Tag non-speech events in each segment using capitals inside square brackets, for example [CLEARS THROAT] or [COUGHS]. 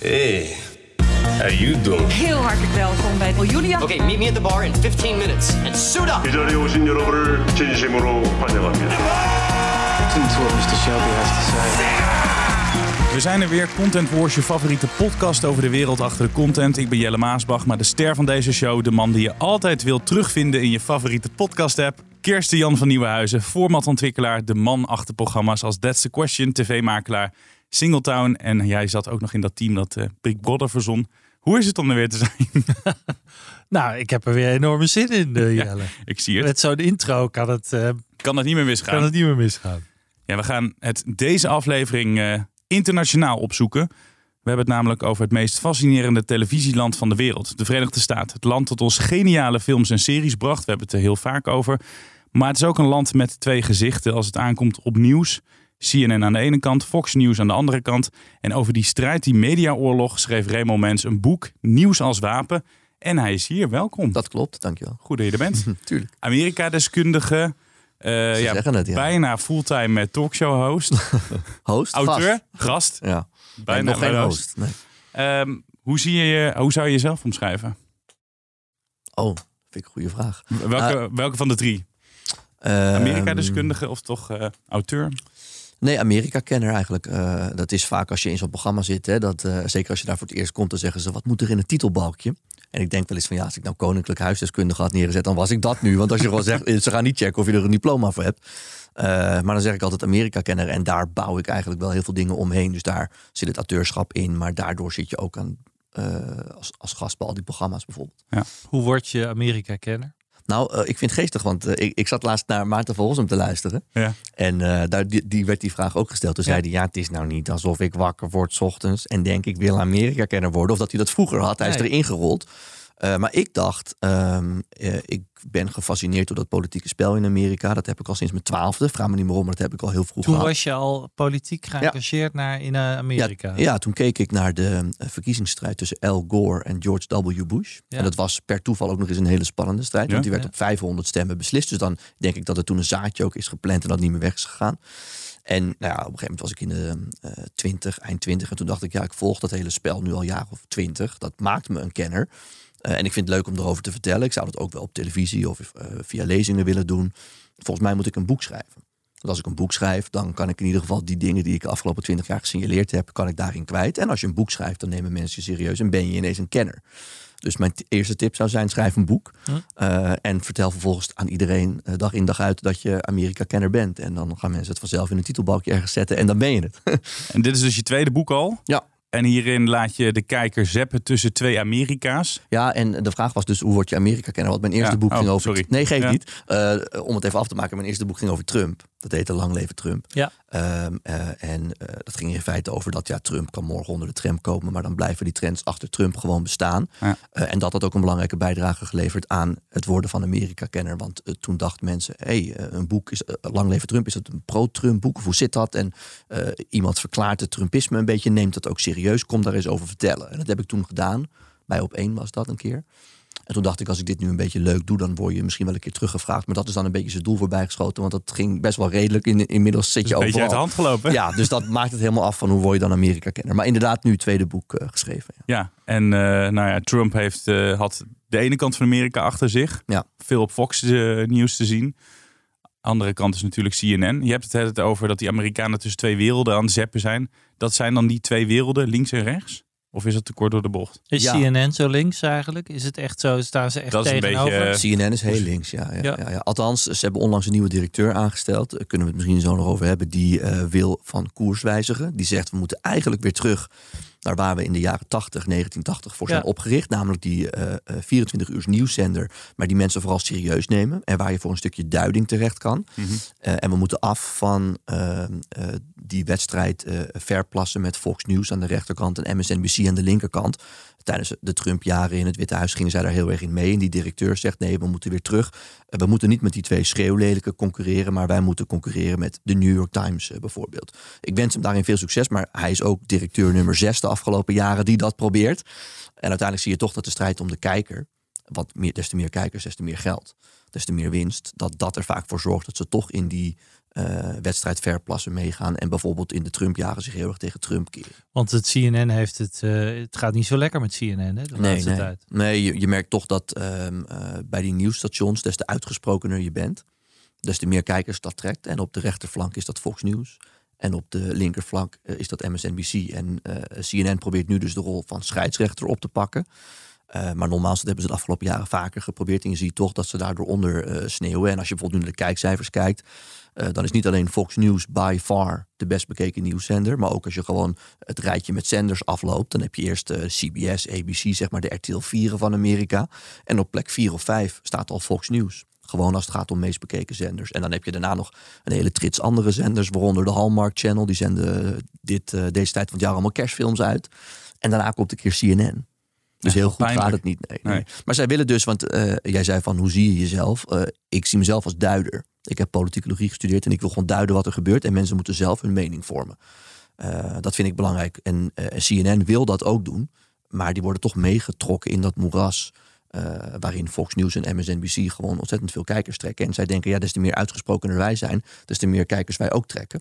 Hey, how you doing? Heel hartelijk welkom bij Julia. Okay, meet me at the bar in 15 minutes and suit up. 이 자리에 오신 여러분을 진심으로 환영합니다. Listen to what Mr. Shelby has to say. We zijn er weer, Content Wars, je favoriete podcast over de wereld achter de content. Ik ben Jelle Maasbach, maar de ster van deze show, de man die je altijd wilt terugvinden in je favoriete podcast-app. Kirsten Jan van Nieuwenhuizen, formatontwikkelaar, de man achter programma's als That's the Question, tv-makelaar, Singletown. En jij zat ook nog in dat team dat eh, Big Brother verzon. Hoe is het om er weer te zijn? [LAUGHS] Nou, ik heb er weer enorme zin in, uh, Jelle. Ik zie het. Met zo'n intro kan het, eh, Kan dat niet meer misgaan? kan het niet meer misgaan. Ja, we gaan het deze aflevering internationaal opzoeken. We hebben het namelijk over het meest fascinerende televisieland van de wereld. De Verenigde Staten. Het land dat ons geniale films en series bracht. We hebben het er heel vaak over. Maar het is ook een land met twee gezichten als het aankomt op nieuws. CNN aan de ene kant, Fox News aan de andere kant. En over die strijd, die mediaoorlog, schreef Raymond Mens een boek, Nieuws als Wapen. En hij is hier, welkom. Dat klopt, dankjewel. Goed dat je er bent. [LAUGHS] Tuurlijk. Amerika-deskundige. eh, ja, het, ja. Bijna fulltime talkshow-host. Host? [LAUGHS] Auteur, Gast. gast. Ja. Bijna nog geen host. Nee. Ehm, hoe, zie je, hoe zou je jezelf omschrijven? Oh, vind ik een goede vraag. Welke, welke van de drie? Ehm, Amerika-deskundige of toch eh, auteur? Nee, Amerika-kenner eigenlijk. Eh, dat is vaak als je in zo'n programma zit. Hè, dat, eh, zeker als je daar voor het eerst komt, dan zeggen ze: wat moet er in het titelbalkje? En ik denk wel eens van ja, als ik nou koninklijk huisdeskundige had neergezet, dan was ik dat nu. Want als je gewoon zegt, eh, ze gaan niet checken of je er een diploma voor hebt. Maar dan zeg ik altijd Amerika-kenner. En daar bouw ik eigenlijk wel heel veel dingen omheen. Dus daar zit het auteurschap in. Maar daardoor zit je ook aan, als, als gast bij al die programma's bijvoorbeeld. Hoe word je Amerika-kenner? Nou, eh, ik vind het geestig, want eh, ik, ik zat laatst naar Maarten van Rossum te luisteren. Ja. En eh, daar, die, die werd die vraag ook gesteld. Toen zei hij, ja, het is nou niet alsof ik wakker word 's ochtends en denk ik wil Amerika kenner worden. Of dat hij dat vroeger had, hij is erin gerold. Eh, maar ik dacht, ehm, eh, ik ben gefascineerd door dat politieke spel in Amerika. Dat heb ik al sinds mijn twaalfde. Vraag me niet meer om, maar dat heb ik al heel vroeg Toen gehad. was je al politiek geëngageerd naar, in eh, Amerika. Ja, ja, toen keek ik naar de verkiezingsstrijd tussen Al Gore en George W. Bush. Ja. En dat was per toeval ook nog eens een hele spannende strijd. Want die werd op 500 stemmen beslist. Dus dan denk ik dat er toen een zaadje ook is gepland en dat niet meer weg is gegaan. En nou ja, op een gegeven moment was ik in de eh 20, eind 20. En toen dacht ik, ja, ik volg dat hele spel nu al jaar of 20. Dat maakt me een kenner. Eh, en ik vind het leuk om erover te vertellen. Ik zou dat ook wel op televisie of eh, via lezingen willen doen. Volgens mij moet ik een boek schrijven. Want als ik een boek schrijf, dan kan ik in ieder geval die dingen die ik de afgelopen twintig jaar gesignaleerd heb, kan ik daarin kwijt. En als je een boek schrijft, dan nemen mensen je serieus en ben je ineens een kenner. Dus mijn eerste tip zou zijn: schrijf een boek. Eh, en vertel vervolgens aan iedereen dag in dag uit dat je Amerika-kenner bent. En dan gaan mensen het vanzelf in een titelbalkje ergens zetten en dan ben je het. [LAUGHS] En dit is dus je tweede boek al. ja. En hierin laat je de kijker zeppen tussen twee Amerika's. Ja, en de vraag was dus hoe word je Amerika-kenner? Want mijn eerste Ja, boek oh, ging over... sorry. Nee, geef Ja. niet. Eh, om het even af te maken, mijn eerste boek ging over Trump. Dat heette Lang leven Trump. Ja. Ehm, eh, en eh, dat ging in feite over dat ja, Trump kan morgen onder de tram komen, maar dan blijven die trends achter Trump gewoon bestaan. Ja. Eh, en dat had ook een belangrijke bijdrage geleverd aan het worden van Amerika-kenner. Want toen dachten mensen, hé, hey, een boek is Lang leven Trump, is het een pro-Trump boek? Of hoe zit dat? En eh, iemand verklaart het Trumpisme een beetje, neemt dat ook serieus, kom daar eens over vertellen. En dat heb ik toen gedaan. Bij op één was dat een keer. En toen dacht ik, als ik dit nu een beetje leuk doe, dan word je misschien wel een keer teruggevraagd. Maar dat is dan een beetje zijn doel voorbij geschoten. Want dat ging best wel redelijk. In, inmiddels zit Dus je een beetje uit de overal. hand gelopen. Ja, dus dat maakt het helemaal af van hoe word je dan Amerika-kenner. Maar inderdaad, nu het tweede boek eh, geschreven. Ja. Ja, en eh, nou ja, Trump heeft, eh, had de ene kant van Amerika achter zich. Ja. Veel op Fox nieuws te zien. Andere kant is natuurlijk CNN. Je hebt het het over dat die Amerikanen tussen twee werelden aan het zeppen zijn. Dat zijn dan die twee werelden, links en rechts? Of is dat te kort door de bocht? Is Ja. CNN zo links eigenlijk? Is het echt zo? Staan ze echt Dat is een tegenover? beetje, eh, CNN is heel links, ja, ja, Ja. ja. ja. Althans, ze hebben onlangs een nieuwe directeur aangesteld. Daar kunnen we het misschien zo nog over hebben. Die eh, wil van koers wijzigen. Die zegt, we moeten eigenlijk weer terug naar waar we in de jaren 80, 1980 voor zijn Ja. opgericht. Namelijk die eh, eh, 24 uur nieuwszender. Maar die mensen vooral serieus nemen. En waar je voor een stukje duiding terecht kan. Eh, en we moeten af van die wedstrijd eh, verplassen met Fox News aan de rechterkant en MSNBC aan de linkerkant. Tijdens de Trump-jaren in het Witte Huis gingen zij daar heel erg in mee. En die directeur zegt: nee, we moeten weer terug. Eh, We moeten niet met die twee schreeuwlelijken concurreren, maar wij moeten concurreren met de New York Times eh, bijvoorbeeld. Ik wens hem daarin veel succes, maar hij is ook directeur nummer 6 de afgelopen jaren die dat probeert. En uiteindelijk zie je toch dat de strijd om de kijker, meer, des te meer kijkers, des te meer geld, des te meer winst, dat dat er vaak voor zorgt dat ze toch in die eh, wedstrijd verplassen meegaan. En bijvoorbeeld in de Trump-jaren zich heel erg tegen Trump keren. Want het CNN heeft het, eh, het gaat niet zo lekker met CNN hè, de Nee, laatste nee. tijd. nee je, je merkt toch dat ehm, eh, bij die nieuwsstations, des te uitgesprokener je bent, des te meer kijkers dat trekt. En op de rechterflank is dat Fox News. En op de linkerflank is dat MSNBC. En CNN probeert nu dus de rol van scheidsrechter op te pakken. Maar normaal dat hebben ze de afgelopen jaren vaker geprobeerd. En je ziet toch dat ze daardoor onder eh, sneeuwen. En als je bijvoorbeeld nu naar de kijkcijfers kijkt, eh, dan is niet alleen Fox News by far de best bekeken nieuwszender. Maar ook als je gewoon het rijtje met zenders afloopt, dan heb je eerst eh, CBS, ABC, zeg maar de RTL 4 van Amerika. En op plek 4 of 5 staat al Fox News. Gewoon als het gaat om meest bekeken zenders. En dan heb je daarna nog een hele trits andere zenders, waaronder de Hallmark Channel. Die zenden dit, eh, deze tijd van het jaar allemaal kerstfilms uit. En daarna komt een keer CNN. Dus heel goed pijnlijk. gaat het niet. Nee, nee. Nee. Maar zij willen dus, want eh, jij zei van hoe zie je jezelf? Eh, ik zie mezelf als duider. Ik heb politicologie gestudeerd en ik wil gewoon duiden wat er gebeurt. En mensen moeten zelf hun mening vormen. Eh, dat vind ik belangrijk. En CNN wil dat ook doen. Maar die worden toch meegetrokken in dat moeras. waarin Fox News en MSNBC gewoon ontzettend veel kijkers trekken. En zij denken, ja, des te meer uitgesprokener wij zijn, des te meer kijkers wij ook trekken.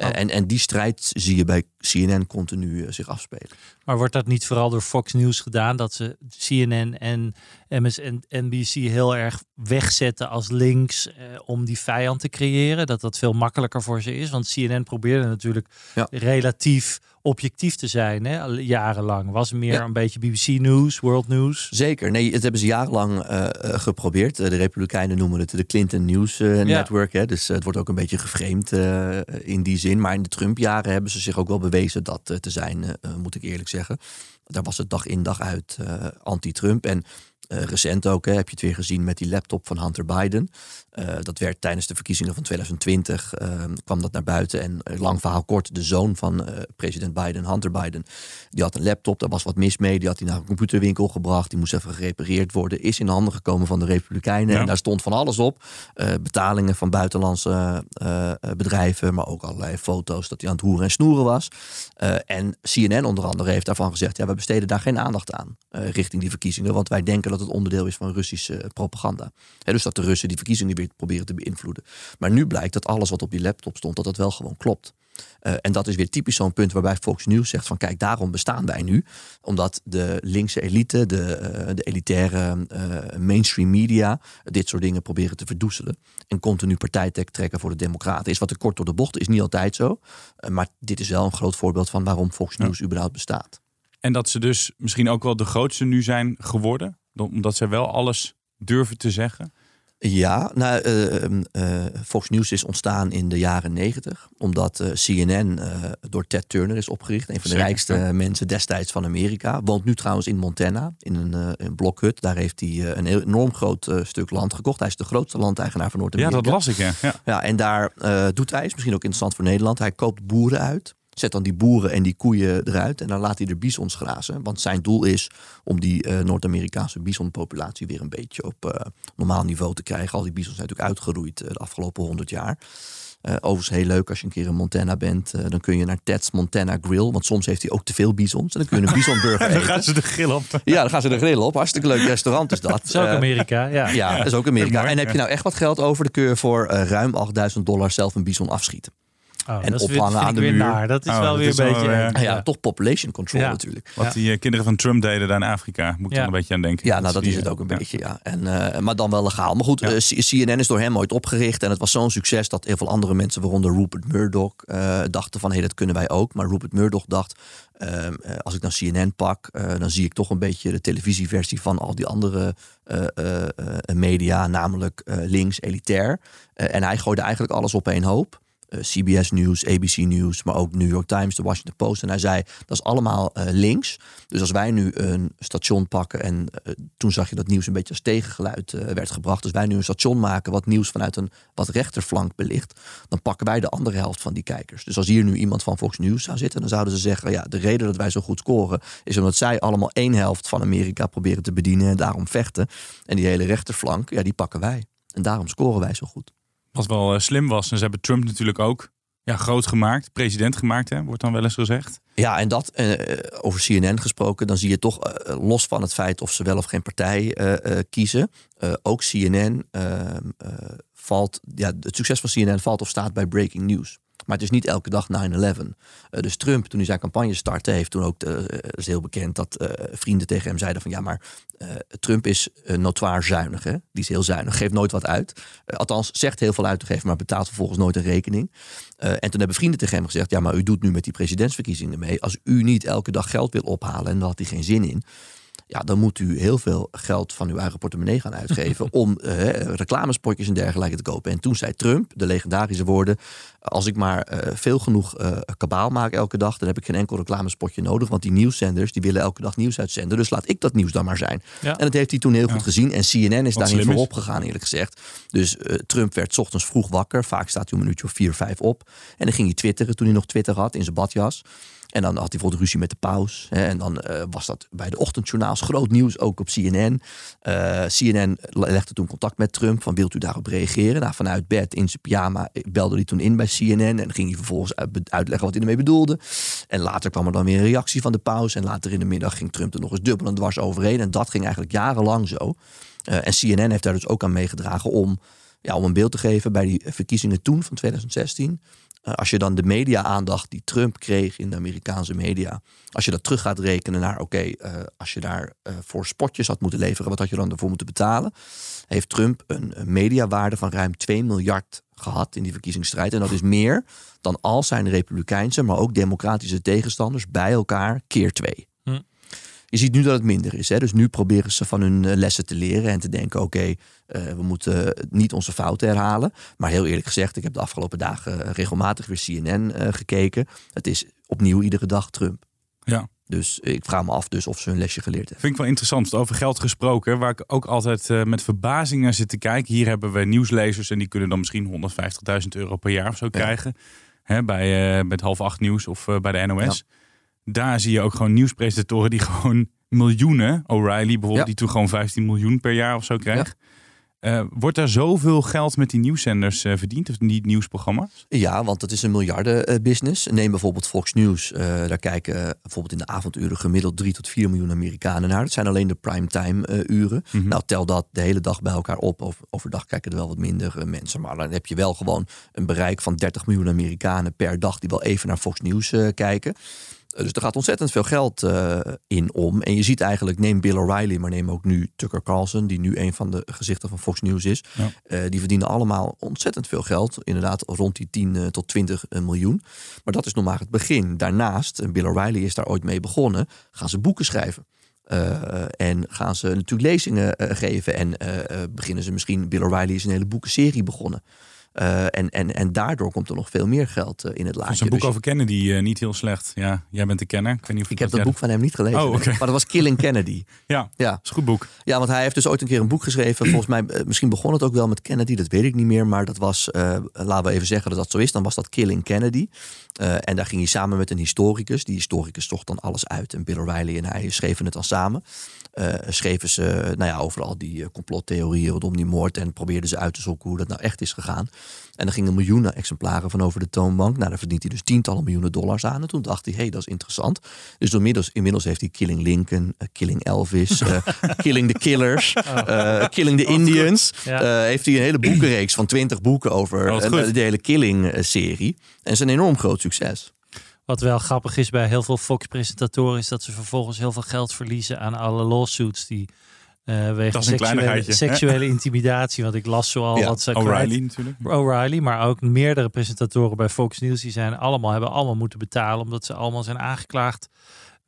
Eh, en, en die strijd zie je bij CNN continu eh, zich afspelen. Maar wordt dat niet vooral door Fox News gedaan? Dat ze CNN en MSNBC heel erg wegzetten als links eh, om die vijand te creëren? Dat dat veel makkelijker voor ze is? Want CNN probeerde natuurlijk Ja. relatief objectief te zijn, hè? jarenlang. Was meer Ja. een beetje BBC News, World News. Zeker. Nee, het hebben ze jarenlang eh, geprobeerd. De Republikeinen noemen het de Clinton News Network. Hè? Dus het wordt ook een beetje geframed in die zin. Maar in de Trump-jaren hebben ze zich ook wel bewezen dat eh, te zijn, eh, eh, moet ik eerlijk zeggen. Daar was het dag in dag uit anti-Trump. En eh, recent ook hè, heb je het weer gezien met die laptop van Hunter Biden. Eh, dat werd tijdens de verkiezingen van 2020 eh, kwam dat naar buiten. En eh, lang verhaal kort, de zoon van president Biden, Hunter Biden, die had een laptop, daar was wat mis mee. Die had hij naar een computerwinkel gebracht. Die moest even gerepareerd worden. Is in de handen gekomen van de Republikeinen. Ja. En daar stond van alles op. Betalingen van buitenlandse bedrijven, maar ook allerlei foto's dat hij aan het hoeren en snoeren was. En CNN onder andere heeft daarvan gezegd: ja, we besteden daar geen aandacht aan richting die verkiezingen, want wij denken dat het onderdeel is van Russische propaganda. Hè, dus dat de Russen die verkiezingen weer proberen te beïnvloeden. Maar nu blijkt dat alles wat op die laptop stond, dat dat wel gewoon klopt. Eh, en dat is weer typisch zo'n punt waarbij Fox News zegt van kijk, daarom bestaan wij nu. Omdat de linkse elite, de, eh, de elitaire eh, mainstream media, dit soort dingen proberen te verdoezelen. En continu partijtek trekken voor de democraten. Is wat te kort door de bocht, is niet altijd zo. Eh, maar dit is wel een groot voorbeeld van waarom Fox News überhaupt bestaat. En dat ze dus misschien ook wel de grootste nu zijn geworden. Omdat ze wel alles durven te zeggen. Ja, nou, eh, ehm, eh, Fox News is ontstaan in de jaren negentig. Omdat eh, CNN door Ted Turner is opgericht. Een van de Zeker, rijkste ja. mensen destijds van Amerika. Woont nu trouwens in Montana, in een, een blokhut. Daar heeft hij een enorm groot stuk land gekocht. Hij is de grootste landeigenaar van Ja, Noord-Amerika. dat las ik, ja. ja. Ja, en daar doet hij, is misschien ook interessant voor Nederland, hij koopt boeren uit. Zet dan die boeren en die koeien eruit en dan laat hij er bisons grazen. Want zijn doel is om die eh, Noord-Amerikaanse bisonpopulatie weer een beetje op eh, normaal niveau te krijgen. Al die bisons zijn natuurlijk uitgeroeid eh, de afgelopen honderd jaar. Eh, overigens heel leuk als je een keer in Montana bent. dan kun je naar Ted's Montana Grill. Want soms heeft hij ook te veel bisons. En dan kun je een bisonburger [LAUGHS] Dan eten. gaan ze de grill op. Ja, dan gaan ze de grill op. Hartstikke leuk restaurant is dat. [LAUGHS] Dat is ook Amerika, ja. ja, dat is ook Amerika. En heb je nou echt wat geld over, dan kun je voor ruim 8000 dollar zelf een bison afschieten. Oh, en dat ophangen aan de muur. naar. Dat is Oh, wel dat weer is een beetje... ja, toch population control Ja. natuurlijk. Wat die eh, kinderen van Trump deden daar in Afrika. Moet ik Ja. dan een beetje aan denken. Ja, nou dat is het eh, ook een ja. beetje, ja. En, eh, maar dan wel legaal. Maar goed, eh, CNN is door hem ooit opgericht. En het was zo'n succes dat heel veel andere mensen, waaronder Rupert Murdoch, eh, dachten van hé, dat kunnen wij ook. Maar Rupert Murdoch dacht, ehm, eh, als ik nou CNN pak, eh, dan zie ik toch een beetje de televisieversie van al die andere eh, eh, eh, media, namelijk eh, links, elitair. Eh, en hij gooide eigenlijk alles op één hoop. Eh, CBS News, ABC News, maar ook New York Times, de Washington Post. En hij zei, dat is allemaal eh, links. Dus als wij nu een station pakken en eh, toen zag je dat nieuws een beetje als tegengeluid werd gebracht. Dus wij nu een station maken wat nieuws vanuit een wat rechterflank belicht, dan pakken wij de andere helft van die kijkers. Dus als hier nu iemand van Fox News zou zitten, dan zouden ze zeggen, ja, de reden dat wij zo goed scoren is omdat zij allemaal één helft van Amerika proberen te bedienen en daarom vechten. En die hele rechterflank, ja, die pakken wij. En daarom scoren wij zo goed. Wat wel eh, slim was. En ze hebben Trump natuurlijk ook ja, groot gemaakt, president gemaakt, hè, wordt dan wel eens gezegd. Ja, en dat eh, over CNN gesproken, dan zie je toch los van het feit of ze wel of geen partij kiezen. ook CNN eh, eh, valt, ja, het succes van CNN valt of staat bij breaking news. Maar het is niet elke dag 9-11. Eh, dus Trump, toen hij zijn campagne startte, heeft toen ook, de, eh, is heel bekend dat eh, vrienden tegen hem zeiden van ja, maar Trump is notoir zuinig. Hè? Die is heel zuinig, geeft nooit wat uit. Althans, zegt heel veel uit te geven, maar betaalt vervolgens nooit een rekening. En toen hebben vrienden tegen hem gezegd, ja, maar u doet nu met die presidentsverkiezingen mee. Als u niet elke dag geld wil ophalen, en daar had hij geen zin in ja, dan moet u heel veel geld van uw eigen portemonnee gaan uitgeven [LAUGHS] om eh, reclamespotjes en dergelijke te kopen. En toen zei Trump de legendarische woorden: Als ik maar eh, veel genoeg eh, kabaal maak elke dag, dan heb ik geen enkel reclamespotje nodig. Want die nieuwszenders die willen elke dag nieuws uitzenden. Dus laat ik dat nieuws dan maar zijn. Ja. En dat heeft hij toen heel goed gezien. En CNN is daarin voorop gegaan, eerlijk gezegd. Dus Trump werd 's ochtends vroeg wakker. Vaak staat hij een uurtje of vier, vijf op. En dan ging hij twitteren toen hij nog Twitter had in zijn badjas. En dan had hij bijvoorbeeld ruzie met de paus. Hè, en dan eh, was dat bij de ochtendjournaals groot nieuws, ook op CNN. Eh, CNN legde toen contact met Trump van wilt u daarop reageren? Nou, vanuit bed in zijn pyjama belde hij toen in bij CNN. En ging hij vervolgens uit- uitleggen wat hij ermee bedoelde. En later kwam er dan weer een reactie van de paus. En later in de middag ging Trump er nog eens dubbel en dwars overheen. En dat ging eigenlijk jarenlang zo. Eh, en CNN heeft daar dus ook aan meegedragen om, ja, om een beeld te geven bij die verkiezingen toen van 2016. Eh, als je dan de media-aandacht die Trump kreeg in de Amerikaanse media, als je dat terug gaat rekenen naar, oké, eh, als je daar eh, voor spotjes had moeten leveren, wat had je dan ervoor moeten betalen? Heeft Trump een, een mediawaarde van ruim 2 miljard gehad in die verkiezingsstrijd. En dat is meer dan al zijn republikeinse, maar ook democratische tegenstanders bij elkaar keer twee. Je ziet nu dat het minder is. Hè? Dus nu proberen ze van hun eh, lessen te leren en te denken: oké, eh, we moeten niet onze fouten herhalen. Maar heel eerlijk gezegd, ik heb de afgelopen dagen eh, regelmatig weer CNN eh, gekeken. Het is opnieuw iedere dag Trump. Ja. Dus ik vraag me af dus of ze hun lesje geleerd hebben. Vind ik wel interessant. Over geld gesproken, waar ik ook altijd eh, met verbazing naar zit te kijken. Hier hebben we nieuwslezers en die kunnen dan misschien 150.000 euro per jaar of zo krijgen. Hè, bij, eh, met half acht nieuws of eh, bij de NOS. Daar zie je ook gewoon nieuwspresentatoren die [LAUGHS] gewoon miljoenen, O'Reilly bijvoorbeeld, Ja. die toen gewoon 15 miljoen per jaar of zo krijgt. Eh, wordt daar zoveel geld met die nieuwszenders eh, verdiend, of die nieuwsprogramma's? Ja, want het is een miljardenbusiness. Neem bijvoorbeeld Fox News. Eh, daar kijken eh, bijvoorbeeld in de avonduren gemiddeld 3 tot 4 miljoen Amerikanen naar. Dat zijn alleen de primetime eh, uren. Nou, tel dat de hele dag bij elkaar op. Over, overdag kijken er wel wat minder eh, mensen. Maar dan heb je wel gewoon een bereik van 30 miljoen Amerikanen per dag die wel even naar Fox News eh, kijken. Dus er gaat ontzettend veel geld eh, in om. En je ziet eigenlijk, neem Bill O'Reilly, maar neem ook nu Tucker Carlson, die nu een van de gezichten van Fox News is. Ja. Eh, die verdienen allemaal ontzettend veel geld. Inderdaad, rond die 10 eh, tot 20 miljoen. Maar dat is nog maar het begin. Daarnaast, en Bill O'Reilly is daar ooit mee begonnen, gaan ze boeken schrijven. En gaan ze natuurlijk lezingen geven. En beginnen ze misschien, Bill O'Reilly is een hele boekenserie begonnen. Eh, en, en, en daardoor komt er nog veel meer geld eh, in het Dat laadje. is een boek Dus over Kennedy, eh, niet heel slecht. Ja, jij bent de kenner. Ik, weet niet of ik heb jij dat boek van hem niet gelezen. Oh. Maar dat was Killing Kennedy. [LAUGHS] Ja, Ja. dat is een goed boek. Ja, want hij heeft dus ooit een keer een boek geschreven. Volgens mij, misschien begon het ook wel met Kennedy, dat weet ik niet meer. Maar dat was, laten we even zeggen dat dat zo is, dan was dat Killing Kennedy. En daar ging hij samen met een historicus. Die historicus zocht dan alles uit. En Bill O'Reilly en hij schreven het dan samen. Eh, schreven ze nou ja, over al die eh, complottheorieën rondom die moord. En probeerden ze uit te zoeken hoe dat nou echt is gegaan. En er gingen miljoenen exemplaren van over de toonbank. Nou, daar verdient hij dus tientallen miljoenen dollars aan. En toen dacht hij, hé, hey, dat is interessant. Dus inmiddels, inmiddels heeft hij Killing Lincoln, eh, Killing Elvis, eh, [LAUGHS] Killing the Killers, eh, Killing the Indians. Ja. Eh, heeft hij een hele boekenreeks van twintig boeken over Oh, eh, de hele Killing-serie. En het is een enorm groot succes. Wat wel grappig is bij heel veel Fox-presentatoren is dat ze vervolgens heel veel geld verliezen aan alle lawsuits die een seksuele, seksuele intimidatie. Want ik las zoal Ja, wat ze O'Reilly natuurlijk. O'Reilly, maar ook meerdere presentatoren bij Fox News die zijn allemaal hebben allemaal moeten betalen omdat ze allemaal zijn aangeklaagd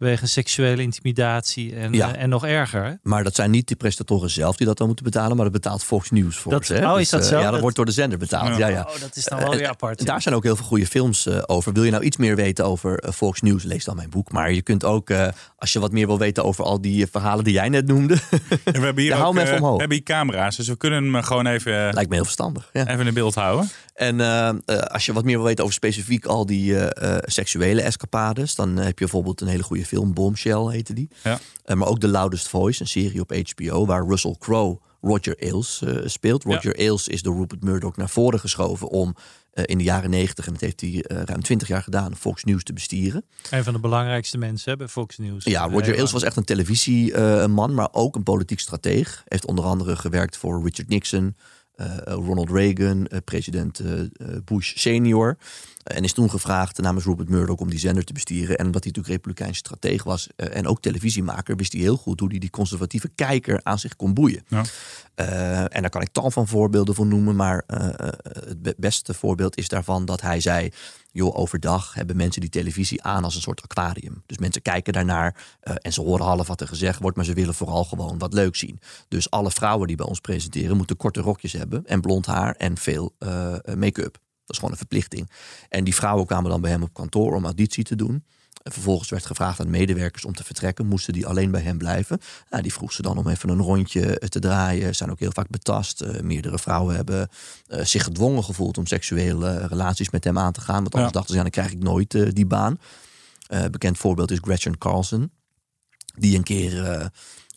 wegens seksuele intimidatie en, Ja. eh, en nog erger. hè? Maar dat zijn niet de presentatoren zelf die dat dan moeten betalen, maar dat betaalt Fox News voor Dat- ze. hè? oh, is dat eh, zo? Ja, dat, Dat- wordt door de zender betaald. Ja. Ja, Oh, dat is dan wel Eh, weer apart. Daar zijn ook heel veel goede films eh, over. Wil je nou iets meer weten over Fox News, lees dan mijn boek. Maar je kunt ook, eh, als je wat meer wil weten over al die verhalen die jij net noemde, [LAUGHS] En we hebben hier Ja, hou ook, hem even eh, omhoog. we hebben hier camera's, dus we kunnen hem gewoon even, lijkt me heel verstandig. Ja. even in beeld houden. En eh, eh, als je wat meer wil weten over specifiek al die eh, seksuele escapades, dan heb je bijvoorbeeld een hele goede film, Bombshell heette die. Ja. Maar ook The Loudest Voice, een serie op HBO, waar Russell Crowe Roger Ailes speelt. Roger Ailes is door Rupert Murdoch naar voren geschoven om in de jaren negentig, en dat heeft hij ruim twintig jaar gedaan, Fox News te bestieren. Een van de belangrijkste mensen hè, bij Fox News. Ja, Roger Ailes was echt een televisieman, maar ook een politiek strateeg. Heeft onder andere gewerkt voor Richard Nixon, Ronald Reagan, eh, president eh, eh, Bush senior. En is toen gevraagd namens Rupert Murdoch om die zender te bestieren. En omdat hij natuurlijk republikeins strateeg was eh, en ook televisiemaker, wist hij heel goed hoe hij die conservatieve kijker aan zich kon boeien. Ja. Eh, en daar kan ik tal van voorbeelden voor noemen. Maar eh, het be- beste voorbeeld is daarvan dat hij zei. Joh, overdag hebben mensen die televisie aan als een soort aquarium. Dus mensen kijken daarnaar en ze horen half wat er gezegd wordt, maar ze willen vooral gewoon wat leuk zien. Dus alle vrouwen die bij ons presenteren moeten korte rokjes hebben en blond haar en veel make-up. Dat is gewoon een verplichting. En die vrouwen kwamen dan bij hem op kantoor om auditie te doen. En vervolgens werd gevraagd aan medewerkers om te vertrekken. Moesten die alleen bij hem blijven? Nou, die vroeg ze dan om even een rondje eh, te draaien. Zijn ook heel vaak betast. Eh, meerdere vrouwen hebben eh, zich gedwongen gevoeld om seksuele relaties met hem aan te gaan. Want anders Ja. dachten ze, ja, dan krijg ik nooit die baan. Bekend voorbeeld is Gretchen Carlson. Die een keer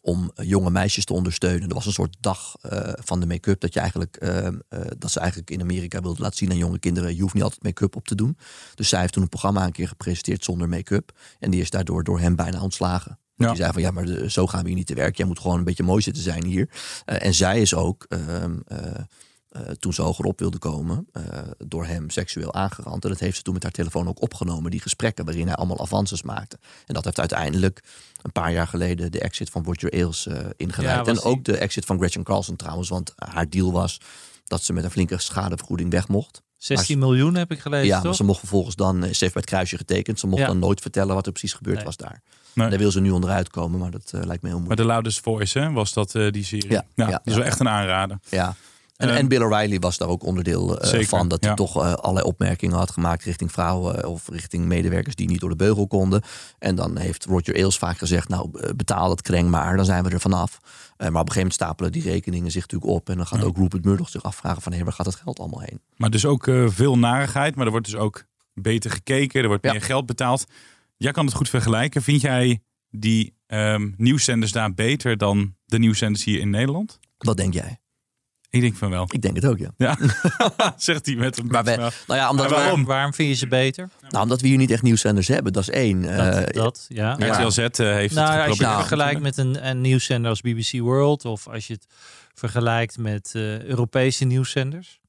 om jonge meisjes te ondersteunen. Er was een soort dag eh, van de make-up dat je eigenlijk eh, eh, dat ze eigenlijk in Amerika wilde laten zien aan jonge kinderen. Je hoeft niet altijd make-up op te doen. Dus zij heeft toen een programma een keer gepresenteerd zonder make-up. En die is daardoor door hem bijna ontslagen. Ja. Die zei van ja, maar de- zo gaan we hier niet te werk. Jij moet gewoon een beetje mooi zitten zijn hier. En zij is ook. ehm, eh, eh, toen ze hogerop wilde komen, eh, door hem seksueel aangerand. En dat heeft ze toen met haar telefoon ook opgenomen, die gesprekken waarin hij allemaal avances maakte. En dat heeft uiteindelijk een paar jaar geleden de exit van Roger Ailes eh ingeleid. Ja, en ook die- de exit van Gretchen Carlson trouwens, want haar deal was dat ze met een flinke schadevergoeding weg mocht. 16 miljoen heb ik gelezen, Ja, maar toch? ze mocht vervolgens dan, ze heeft bij het kruisje getekend, ze mocht Ja. dan nooit vertellen wat er precies gebeurd Nee. was daar. Nee. Daar wil ze nu onderuit komen, maar dat lijkt me heel Maar moeilijk. The Loudest Voice hè, was dat die serie. Ja, ja, dat is ja, wel echt een aanrader. Ja. En, Ehm, en Bill O'Reilly was daar ook onderdeel eh, Zeker, van. Dat hij ja. toch eh, allerlei opmerkingen had gemaakt richting vrouwen eh, of richting medewerkers die niet door de beugel konden. En dan heeft Roger Ailes vaak gezegd, nou betaal dat kreng maar, dan zijn we er vanaf. Maar op een gegeven moment stapelen die rekeningen zich natuurlijk op. En dan gaat ook Rupert Murdoch zich afvragen van, hé, waar gaat het geld allemaal heen? Maar dus ook veel narigheid, maar er wordt dus ook beter gekeken, er wordt Ja. meer geld betaald. Jij kan het goed vergelijken. Vind jij die ehm nieuwszenders daar beter dan de nieuwszenders hier in Nederland? Wat denk jij? Ik denk van wel. Ik denk het ook, ja. Ja, [LAUGHS] zegt hij met een Maar we, nou ja, omdat, Maar waarom? we, Waarom vind je ze beter? nou, omdat we hier niet echt nieuwszenders hebben, dat is één. Dat, Eh, dat ja. ja. RTL Z eh, heeft Nou, het als je geprobeerd. het Nou, vergelijkt met een, een nieuwszender als BBC World of als je het vergelijkt met eh, Europese nieuwszenders.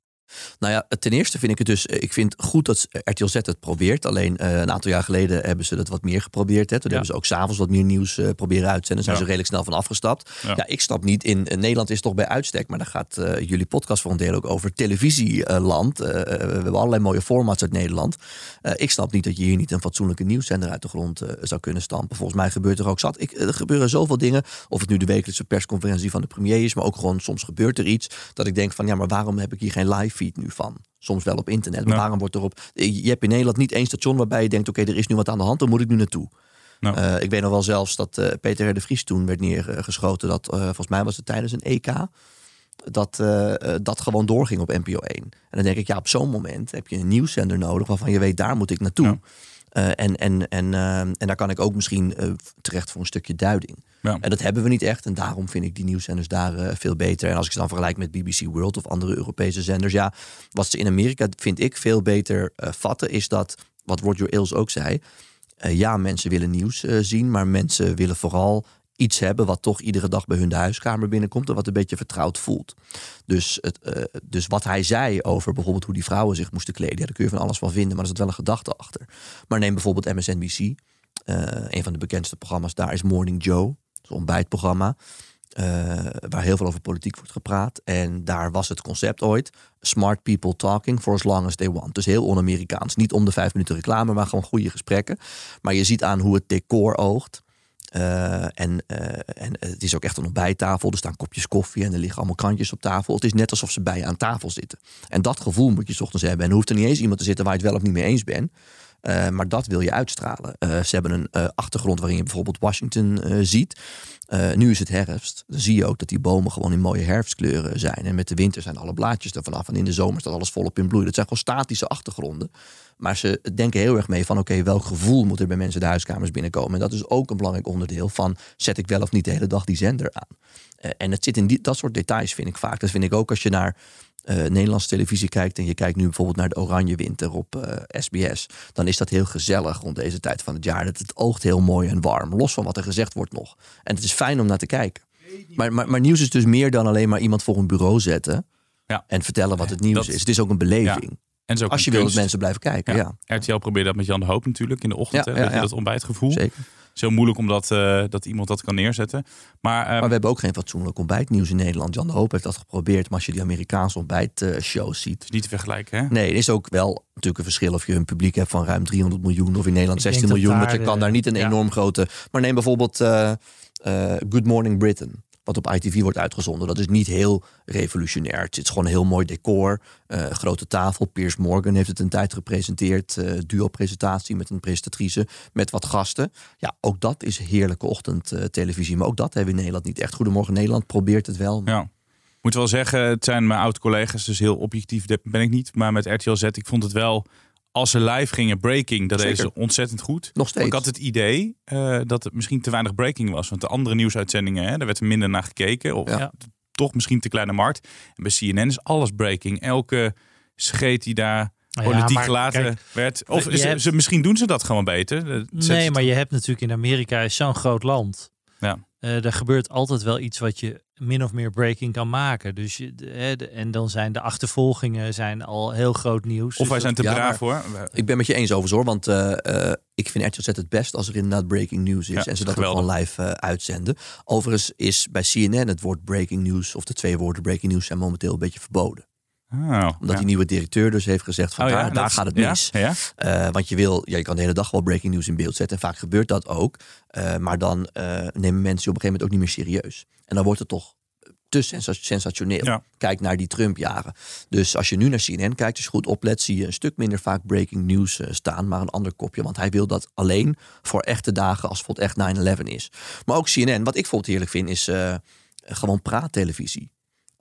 Nou ja, ten eerste vind ik het dus. eh, Ik vind goed dat RTL Z het probeert. Alleen eh, een aantal jaar geleden hebben ze dat wat meer geprobeerd. Hè. Toen Ja. hebben ze ook s'avons wat meer nieuws eh, proberen uit te zenden. Zijn Ja. ze redelijk snel van afgestapt. Ja. Ja, ik snap niet. In, in Nederland is toch bij uitstek. Maar daar gaat eh, jullie podcast voor een deel ook over televisieland. Eh, we hebben allerlei mooie formats uit Nederland. Eh, ik snap niet dat je hier niet een fatsoenlijke nieuwszender uit de grond eh, zou kunnen stampen. Volgens mij gebeurt er ook zat. Ik, er gebeuren zoveel dingen. Of het nu de wekelijkse persconferentie van de premier is. Maar ook gewoon soms gebeurt er iets. Dat ik denk van ja, maar waarom heb ik hier geen live feed nu van? Soms wel op internet. Maar waarom wordt erop. Je hebt in Nederland niet één station waarbij je denkt: oké, er is nu wat aan de hand, dan moet ik nu naartoe. Nou. Ik weet nog wel zelfs dat eh, Peter R. de Vries toen werd neergeschoten. Dat eh, volgens mij was het tijdens een EK. Dat dat gewoon doorging op NPO 1. En dan denk ik, ja, op zo'n moment heb je een nieuwszender nodig waarvan je weet, daar moet ik naartoe. Ja. Eh, en, en, en, eh, en daar kan ik ook misschien eh, terecht voor een stukje duiding. Ja. En dat hebben we niet echt. En daarom vind ik die nieuwszenders daar eh, veel beter. En als ik ze dan vergelijk met BBC World of andere Europese zenders. Ja, wat ze in Amerika, vind ik, veel beter vatten, is dat, wat Roger Ailes ook zei. ja, mensen willen nieuws zien, maar mensen willen vooral iets hebben wat toch iedere dag bij hun de huiskamer binnenkomt en wat een beetje vertrouwd voelt. Dus, het, eh, dus wat hij zei over bijvoorbeeld hoe die vrouwen zich moesten kleden, ja, daar kun je van alles van vinden, maar er zit wel een gedachte achter. Maar neem bijvoorbeeld MSNBC. Eh, een van de bekendste programma's daar is Morning Joe, een ontbijtprogramma. eh, waar heel veel over politiek wordt gepraat. En daar was het concept ooit: smart people talking for as long as they want. Dus heel on-Amerikaans. Niet om de vijf minuten reclame, maar gewoon goede gesprekken. Maar je ziet aan hoe het decor oogt. Eh, en, eh, en het is ook echt een ontbijttafel. Er staan kopjes koffie en er liggen allemaal krantjes op tafel. Het is net alsof ze bij je aan tafel zitten. En dat gevoel moet je 's ochtends hebben. En er hoeft er niet eens iemand te zitten waar je het wel of niet mee eens bent. Eh, maar dat wil je uitstralen. Ze hebben een achtergrond waarin je bijvoorbeeld Washington ziet. Eh, nu is het herfst. Dan zie je ook dat die bomen gewoon in mooie herfstkleuren zijn. En met de winter zijn alle blaadjes er vanaf. En in de zomer staat alles volop in bloei. Dat zijn gewoon statische achtergronden. Maar ze denken heel erg mee van oké, welk gevoel moet er bij mensen de huiskamers binnenkomen. En dat is ook een belangrijk onderdeel van zet ik wel of niet de hele dag die zender aan. Eh, en het zit in die, dat soort details vind ik vaak. Dat vind ik ook als je naar eh, Nederlandse televisie kijkt en je kijkt nu bijvoorbeeld naar de Oranje Winter op eh, SBS, dan is dat heel gezellig rond deze tijd van het jaar. Dat het oogt heel mooi en warm, los van wat er gezegd wordt nog. En het is fijn om naar te kijken. Maar, maar, maar nieuws is dus meer dan alleen maar iemand voor een bureau zetten Ja. en vertellen wat het nieuws Dat- is. Het is ook een beleving. En Als je wil dat mensen blijven kijken, ja. Ja. RTL probeert dat met Jan de Hoop natuurlijk in de ochtend. Ja, hè, ja, dat, dat ontbijtgevoel. Zeker. Het is heel moeilijk omdat eh, dat iemand dat kan neerzetten. Maar, eh, Maar we hebben ook geen fatsoenlijk ontbijtnieuws in Nederland. Jan de Hoop heeft dat geprobeerd. Maar als je die Amerikaanse ontbijtshows ziet. het is niet te vergelijken. Hè? Nee, er is ook wel natuurlijk een verschil of je een publiek hebt van ruim 300 miljoen. Of in Nederland Ik denk 16 dat miljoen. Want daar je kan de- daar niet een ja. enorm grote... Maar neem bijvoorbeeld eh, eh, Good Morning Britain. Wat op ITV wordt uitgezonden. Dat is niet heel revolutionair. Het is gewoon een heel mooi decor. eh, grote tafel. Piers Morgan heeft het een tijd gepresenteerd. eh duo-presentatie met een presentatrice. Met wat gasten. Ja, ook dat is heerlijke ochtendtelevisie. maar ook dat hebben we in Nederland niet echt. Goedemorgen Nederland probeert het wel. Ja. Ik moet wel zeggen, het zijn mijn oud-collega's, dus heel objectief ben ik niet. Maar met RTL Z, ik vond het wel, als ze live gingen, breaking, dat deden ze ontzettend goed. Nog steeds. ik had het idee eh, dat het misschien te weinig breaking was. Want de andere nieuwsuitzendingen, hè, daar werd er minder naar gekeken. Of Ja. toch misschien te kleine markt. En bij CNN is alles breaking. Elke scheet die daar ja, politiek gelaten kijk, werd. Of ze, hebt- ze, misschien doen ze dat gewoon beter. Nee, maar je hebt natuurlijk in Amerika is zo'n groot land. Ja. Eh, er gebeurt altijd wel iets wat je min of meer breaking kan maken. Dus je, de- hè, de- en dan zijn de achtervolgingen zijn al heel groot nieuws. Of Dus wij zijn te ja, braaf hoor. Ik ben met je eens over hoor, want eh, eh, ik vind RTL Z het best als er inderdaad breaking news is Ja, en ze dat ook gewoon live uitzenden. Overigens is bij CNN het woord breaking news of de twee woorden breaking news zijn momenteel een beetje verboden. Oh, Omdat ja. die nieuwe directeur dus heeft gezegd van Oh ja, daar, gaat het mis. Ja, Eh, want je wil, ja, je kan de hele dag wel breaking news in beeld zetten. En vaak gebeurt dat ook. Eh, maar dan eh, nemen mensen je op een gegeven moment ook niet meer serieus. En dan wordt het toch te sensa- sensationeel. Kijk naar die Trump-jaren. Dus als je nu naar CNN kijkt, als je goed oplet, zie je een stuk minder vaak breaking news staan, maar een ander kopje. Want hij wil dat alleen voor echte dagen als bijvoorbeeld echt 9-11 is. Maar ook CNN, wat ik bijvoorbeeld heerlijk vind, is gewoon praattelevisie.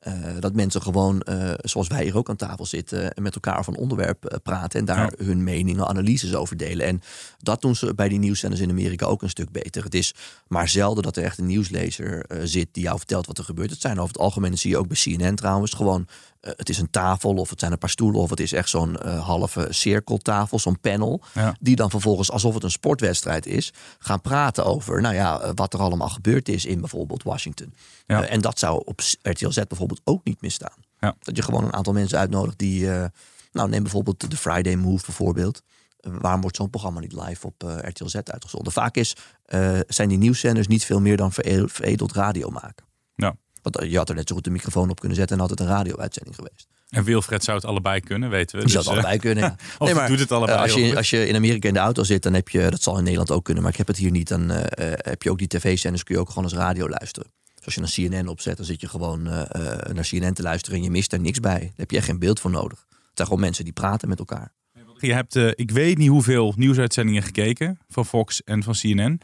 Eh, dat mensen gewoon, eh, zoals wij hier ook aan tafel zitten, en met elkaar over een onderwerp eh, praten en daar hun meningen, analyses over delen. En dat doen ze bij die nieuwszenders in Amerika ook een stuk beter. Het is maar zelden dat er echt een nieuwslezer eh, zit die jou vertelt wat er gebeurt. Het zijn over het algemeen, dat zie je ook bij CNN trouwens, gewoon eh, het is een tafel of het zijn een paar stoelen of het is echt zo'n eh, halve cirkeltafel, zo'n panel. Ja. Die dan vervolgens, alsof het een sportwedstrijd is, gaan praten over nou ja, eh, wat er allemaal gebeurd is in bijvoorbeeld Washington. Ja. Eh, en dat zou op RTL Z bijvoorbeeld ook niet misstaan. Ja. Dat je gewoon een aantal mensen uitnodigt die, eh, nou neem bijvoorbeeld de Friday Move bijvoorbeeld. Eh, waarom wordt zo'n programma niet live op eh, RTL Z uitgezonden? Vaak is, eh, zijn die nieuwszenders niet veel meer dan veredeld radio maken. Ja. Want eh, je had er net zo goed de microfoon op kunnen zetten en had het een radio-uitzending geweest. En Wilfred zou het allebei kunnen, weten we. Die Dus, zou het eh, allebei kunnen. Ja. [LAUGHS] Of Nee, maar, doet het allebei eh, als, je, als je in Amerika in de auto zit, dan heb je, dat zal in Nederland ook kunnen, maar ik heb het hier niet, dan heb je ook die tv-zenders, kun je ook gewoon als radio luisteren. Dus als je naar CNN opzet, dan zit je gewoon naar CNN te luisteren en je mist er niks bij. Daar heb je echt geen beeld voor nodig. Het zijn gewoon mensen die praten met elkaar. Je hebt, ik weet niet hoeveel nieuwsuitzendingen gekeken van Fox en van CNN.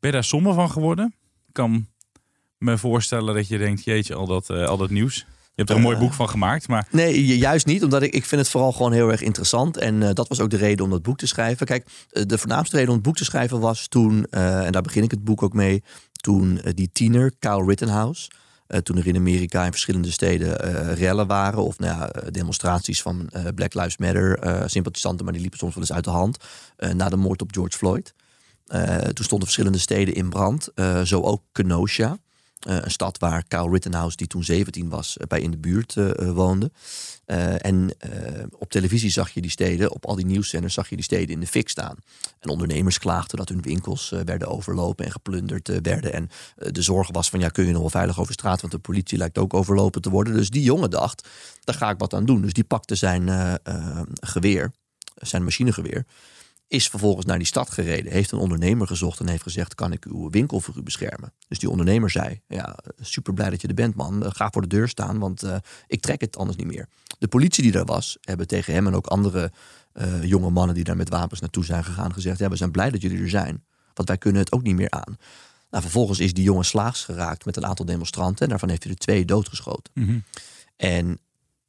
Ben je daar somber van geworden? Kan me voorstellen dat je denkt, jeetje, al dat, eh, al dat nieuws. Je hebt er een mooi boek van gemaakt, maar Nee, ju- juist niet. Omdat ik, ik vind het vooral gewoon heel erg interessant. En eh, dat was ook de reden om dat boek te schrijven. Kijk, eh, de voornaamste reden om het boek te schrijven was toen, eh, en daar begin ik het boek ook mee, toen eh, die tiener, Kyle Rittenhouse, eh, toen er in Amerika in verschillende steden eh, rellen waren, of nou ja, eh, demonstraties van eh, Black Lives Matter, eh, sympathisanten, maar die liepen soms wel eens uit de hand, eh, na de moord op George Floyd. Eh, toen stonden verschillende steden in brand, eh, zo ook Kenosha. Eh, een stad waar Kyle Rittenhouse, die toen 17 was, eh, bij in de buurt eh, woonde. En op televisie zag je die steden, op al die nieuwszenders zag je die steden in de fik staan. En ondernemers klaagden dat hun winkels werden overlopen en geplunderd werden. En de zorg was van, ja, kun je nog wel veilig over straat? Want de politie lijkt ook overlopen te worden. Dus die jongen dacht, daar ga ik wat aan doen. Dus die pakte zijn geweer, zijn machinegeweer is vervolgens naar die stad gereden, heeft een ondernemer gezocht en heeft gezegd: Kan ik uw winkel voor u beschermen? Dus die ondernemer zei: Ja, super blij dat je er bent, man. Ga voor de deur staan, want eh, ik trek het anders niet meer. De politie die daar was, hebben tegen hem en ook andere eh, jonge mannen die daar met wapens naartoe zijn gegaan gezegd: Ja, we zijn blij dat jullie er zijn. Want wij kunnen het ook niet meer aan. Nou, vervolgens is die jongen slaags geraakt met een aantal demonstranten. En daarvan heeft hij er twee doodgeschoten. Mhm. En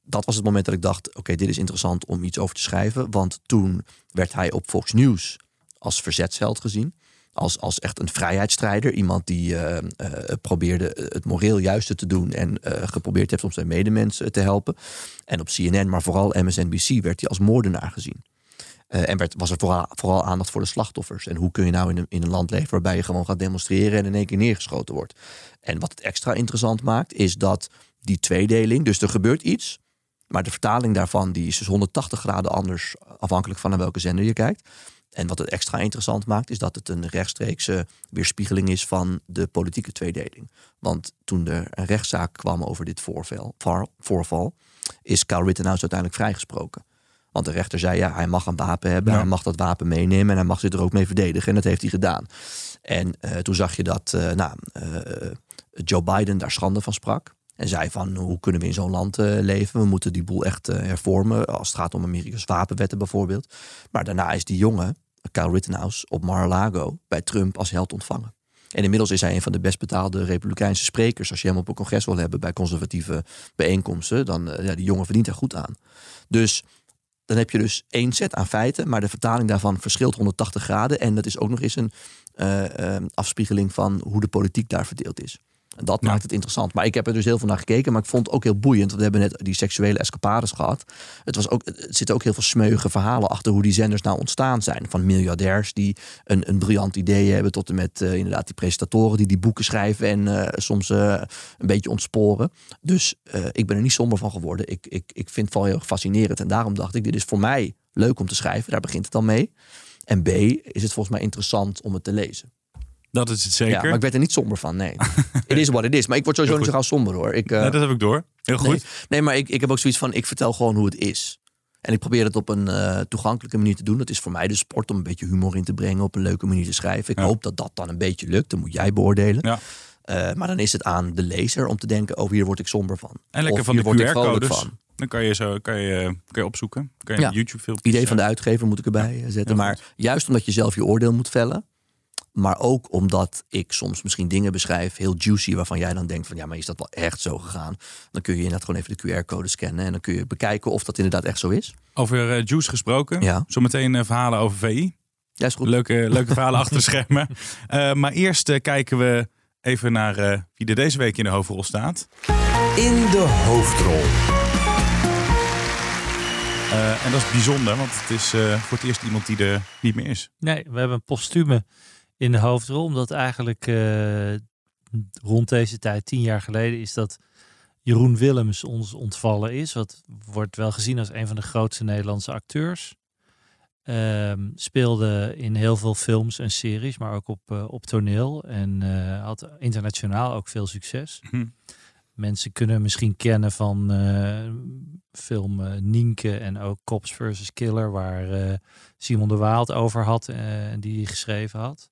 dat was het moment dat ik dacht: oké, dit is interessant om iets over te schrijven. Want toen werd hij op Fox News als verzetsheld gezien. Als, als echt een vrijheidsstrijder. Iemand die eh, eh, probeerde het moreel juiste te doen. En eh, geprobeerd heeft om zijn medemensen te helpen. En op CNN, maar vooral MSNBC, werd hij als moordenaar gezien. En werd, was er vooral, vooral aandacht voor de slachtoffers. En hoe kun je nou in een, in een land leven waarbij je gewoon gaat demonstreren en in één keer neergeschoten wordt. En wat het extra interessant maakt, is dat die tweedeling, dus er gebeurt iets. Maar de vertaling daarvan die is dus 180 graden anders, afhankelijk van naar welke zender je kijkt. En wat het extra interessant maakt, is dat het een rechtstreekse weerspiegeling is van de politieke tweedeling. Want toen er een rechtszaak kwam over dit voorval, voorval is Kyle Rittenhouse uiteindelijk vrijgesproken. Want de rechter zei, ja, hij mag een wapen hebben, Ja. hij mag dat wapen meenemen en hij mag zich er ook mee verdedigen. En dat heeft hij gedaan. En eh, toen zag je dat eh, nou, eh, Joe Biden daar schande van sprak. En zei van, hoe kunnen we in zo'n land eh, leven? We moeten die boel echt eh, hervormen, als het gaat om Amerika's wapenwetten bijvoorbeeld. Maar daarna is die jongen, Kyle Rittenhouse, op Mar-a-Lago bij Trump als held ontvangen. En inmiddels is hij een van de best betaalde republikeinse sprekers. Als je hem op een congres wil hebben bij conservatieve bijeenkomsten, dan eh, ja, die jongen verdient er goed aan. Dus dan heb je dus één set aan feiten, maar de vertaling daarvan verschilt 180 graden. En dat is ook nog eens een afspiegeling van hoe de politiek daar verdeeld is. En dat Ja. maakt het interessant. Maar ik heb er dus heel veel naar gekeken. Maar ik vond het ook heel boeiend. Want we hebben net die seksuele escapades gehad. Het, was ook, er zitten ook heel veel smeuïge verhalen achter hoe die zenders nou ontstaan zijn. Van miljardairs die een, een briljant idee hebben. Tot en met eh, inderdaad die presentatoren die die boeken schrijven. En eh, soms eh, een beetje ontsporen. Dus ik ben er niet somber van geworden. Ik, ik, ik vind het vooral heel fascinerend. En daarom dacht ik, dit is voor mij leuk om te schrijven. Daar begint het dan mee. En B, is het volgens mij interessant om het te lezen. Dat is het zeker. Ja, maar ik werd er niet somber van, nee. [LAUGHS] Het is wat het is. Maar ik word sowieso niet zo gauw somber hoor. Ik, eh, dat heb ik door. Heel goed. nee, nee, maar ik, ik heb ook zoiets van, ik vertel gewoon hoe het is. En ik probeer het op een eh, toegankelijke manier te doen. Dat is voor mij de sport om een beetje humor in te brengen, op een leuke manier te schrijven. Ik Ja. hoop dat dat dan een beetje lukt. Dat moet jij beoordelen. Ja. Eh, maar dan is het aan de lezer om te denken, oh hier word ik somber van. En lekker Of van de hier word ik vrolijk QR-codes. van. Dan kan je zo kan je, kan je opzoeken. Kan je Ja. een YouTube-filmpje. Idee van de uitgever moet ik erbij zetten. Maar juist omdat je zelf je oordeel moet vellen. Maar ook omdat ik soms misschien dingen beschrijf, heel juicy, waarvan jij dan denkt van ja, maar is dat wel echt zo gegaan? Dan kun je inderdaad gewoon even de QR-code scannen en dan kun je bekijken of dat inderdaad echt zo is. Over eh, Juice gesproken. Ja. Zometeen eh, verhalen over VI. Ja, is goed. Leuke, [LAUGHS] leuke verhalen achter de schermen. Eh, maar eerst kijken we even naar eh, wie er deze week in de hoofdrol staat. In de hoofdrol. Eh, en dat is bijzonder, want het is eh, voor het eerst iemand die er niet meer is. Nee, we hebben een postume in de hoofdrol. Omdat eigenlijk eh, rond deze tijd, tien jaar geleden, is dat Jeroen Willems ons ontvallen is. Wat wordt wel gezien als een van de grootste Nederlandse acteurs. Ehm, speelde in heel veel films en series, maar ook op, eh, op toneel. En eh, had internationaal ook veel succes. Hm. Mensen kunnen misschien kennen van film Nienke en ook Cops vs. Killer, waar Simon de Waal het over had en die hij geschreven had.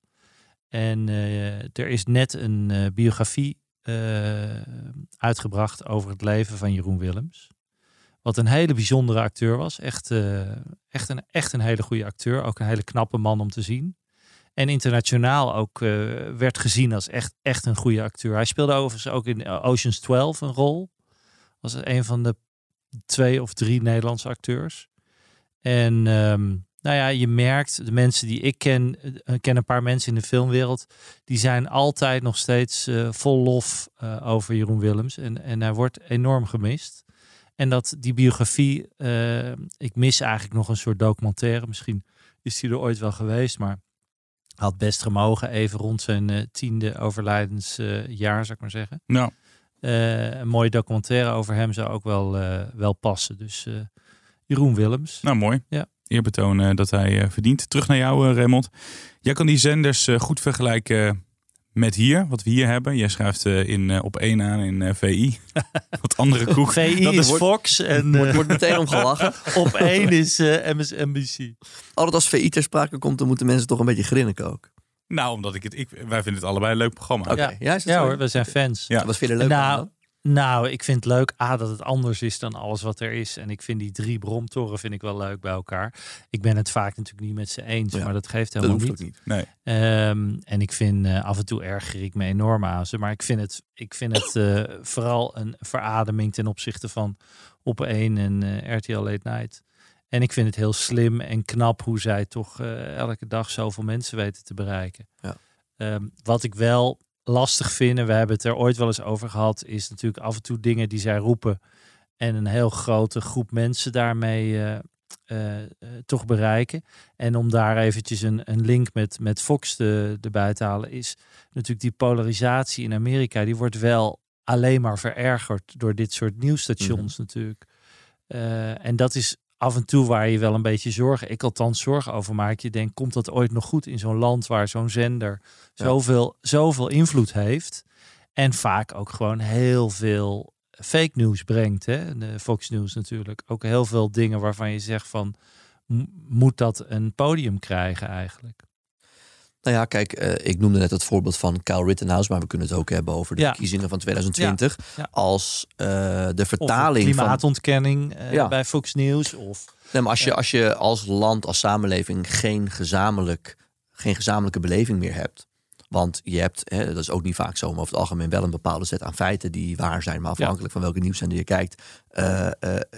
En eh, er is net een eh, biografie eh, uitgebracht over het leven van Jeroen Willems. Wat een hele bijzondere acteur was. Echt, echt, een, echt een hele goede acteur. Ook een hele knappe man om te zien. En internationaal ook eh, werd gezien als echt, echt een goede acteur. Hij speelde overigens ook in Ocean's 12 een rol. Was een van de twee of drie Nederlandse acteurs. En ehm, nou ja, je merkt, de mensen die ik ken, eh, ken een paar mensen in de filmwereld, die zijn altijd nog steeds eh, vol lof eh, over Jeroen Willems. En, en hij wordt enorm gemist. En dat die biografie, ik mis eigenlijk nog een soort documentaire. Misschien is die er ooit wel geweest, maar had best gemogen even rond zijn tiende overlijdensjaar, zou ik maar zeggen. Nou, een mooie documentaire over hem zou ook wel, wel passen. Dus Jeroen Willems. nou mooi. Ja. Eerbetoon dat hij eh, verdient. Terug naar jou, eh, Raymond. Jij kan die zenders eh, goed vergelijken met hier, wat we hier hebben. Jij schrijft in, op één aan in VI. [LAUGHS] wat andere koek. VI Dat is wordt- Fox en Wordt, wordt meteen om gelachen. [LAUGHS] op één is MSNBC. Altijd als VI ter sprake komt, dan moeten mensen toch een beetje grinniken ook. Nou, omdat ik het, ik, wij vinden het allebei een leuk programma. Oké, Ja. ja, Ja hoor, we zijn fans. Ja. Wat vind je leuk Nou? Nou, ik vind het leuk A, dat het anders is dan alles wat er is. En ik vind die drie bromtoren vind ik wel leuk bij elkaar. Ik ben het vaak natuurlijk niet met ze eens, Ja, maar dat geeft Dat helemaal hoeft niet. ook niet. Nee. Ehm, en ik vind eh, af en toe erger ik me enorm aan ze. Maar ik vind het, ik vind het eh, vooral een verademing ten opzichte van op 1 en eh, RTL Late Night. En ik vind het heel slim en knap hoe zij toch elke dag zoveel mensen weten te bereiken. Ja. Ehm, wat ik wel lastig vind, en we hebben het er ooit wel eens over gehad, is natuurlijk af en toe dingen die zij roepen. En een heel grote groep mensen daarmee eh, eh, eh, toch bereiken. En om daar eventjes een, een link met, met Fox te, erbij te halen, is natuurlijk die polarisatie in Amerika. Die wordt wel alleen maar verergerd door dit soort nieuwsstations natuurlijk. Eh, en dat is af en toe waar je wel een beetje zorgen, ik althans zorgen over maak. Je denkt, komt dat ooit nog goed in zo'n land waar zo'n zender Ja. zoveel, zoveel invloed heeft? En vaak ook gewoon heel veel fake news brengt. Hè? De Fox News natuurlijk. Ook heel veel dingen waarvan je zegt van, moet dat een podium krijgen eigenlijk? Nou ja, kijk, eh, ik noemde net het voorbeeld van Kyle Rittenhouse, maar we kunnen het ook hebben over de Ja. verkiezingen van 2020. Ja. Als eh, de Of vertaling van klimaatontkenning eh, bij Fox News. Of Nee, maar als je, als je als land, als samenleving geen, gezamenlijk, geen gezamenlijke beleving meer hebt. Want je hebt, hè, dat is ook niet vaak zo, maar over het algemeen wel een bepaalde set aan feiten die waar zijn. Maar afhankelijk van welke nieuwszender je kijkt,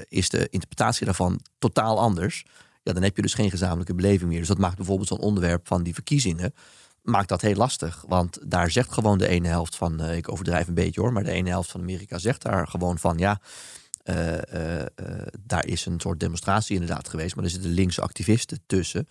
is de interpretatie daarvan totaal anders. Ja, dan heb je dus geen gezamenlijke beleving meer. Dus dat maakt bijvoorbeeld zo'n onderwerp van die verkiezingen, maakt dat heel lastig. Want daar zegt gewoon de ene helft van, eh, ik overdrijf een beetje hoor, maar de ene helft van Amerika zegt daar gewoon van, ja, eh, eh, daar is een soort demonstratie inderdaad geweest, maar er zitten linkse activisten tussen.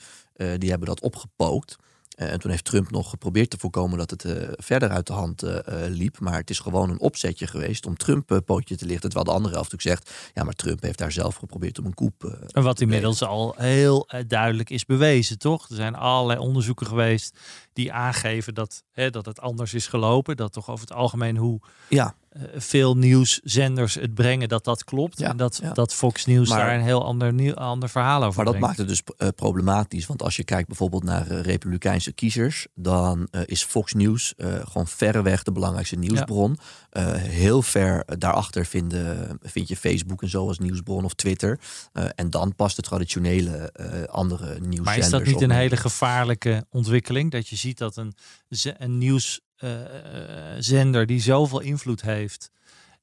Die hebben dat opgepookt. Eh, en toen heeft Trump nog geprobeerd te voorkomen dat het eh, verder uit de hand eh, liep. Maar het is gewoon een opzetje geweest om Trump een pootje te lichten. Terwijl de andere helft natuurlijk zegt, ja, maar Trump heeft daar zelf geprobeerd om een koep. En wat inmiddels al heel duidelijk is bewezen, toch? Er zijn allerlei onderzoeken geweest die aangeven dat, hè, dat het anders is gelopen. Dat toch over het algemeen hoe ja, veel nieuwszenders het brengen, dat dat klopt. Ja, en dat, ja. dat Fox News Maar- daar een heel ander, nieuw, ander verhaal over Maar dat brengt. maakt het dus eh, problematisch. Want als je kijkt bijvoorbeeld naar eh, republikeinse kiezers, dan eh, is Fox News eh, gewoon verreweg de belangrijkste nieuwsbron. Eh, heel ver daarachter vinden, vind je Facebook en zo als nieuwsbron of Twitter. Eh, en dan past de traditionele eh, andere nieuwszenders. Maar is dat niet op een hele gevaarlijke ontwikkeling? Dat je ziet dat een, een nieuwszender die zoveel invloed heeft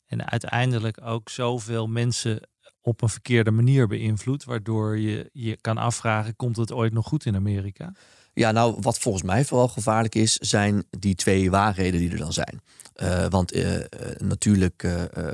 en uiteindelijk ook zoveel mensen op een verkeerde manier beïnvloedt, waardoor je je kan afvragen, komt het ooit nog goed in Amerika? Ja, nou, wat volgens mij vooral gevaarlijk is, zijn die twee waarheden die er dan zijn. Eh, want eh, eh, natuurlijk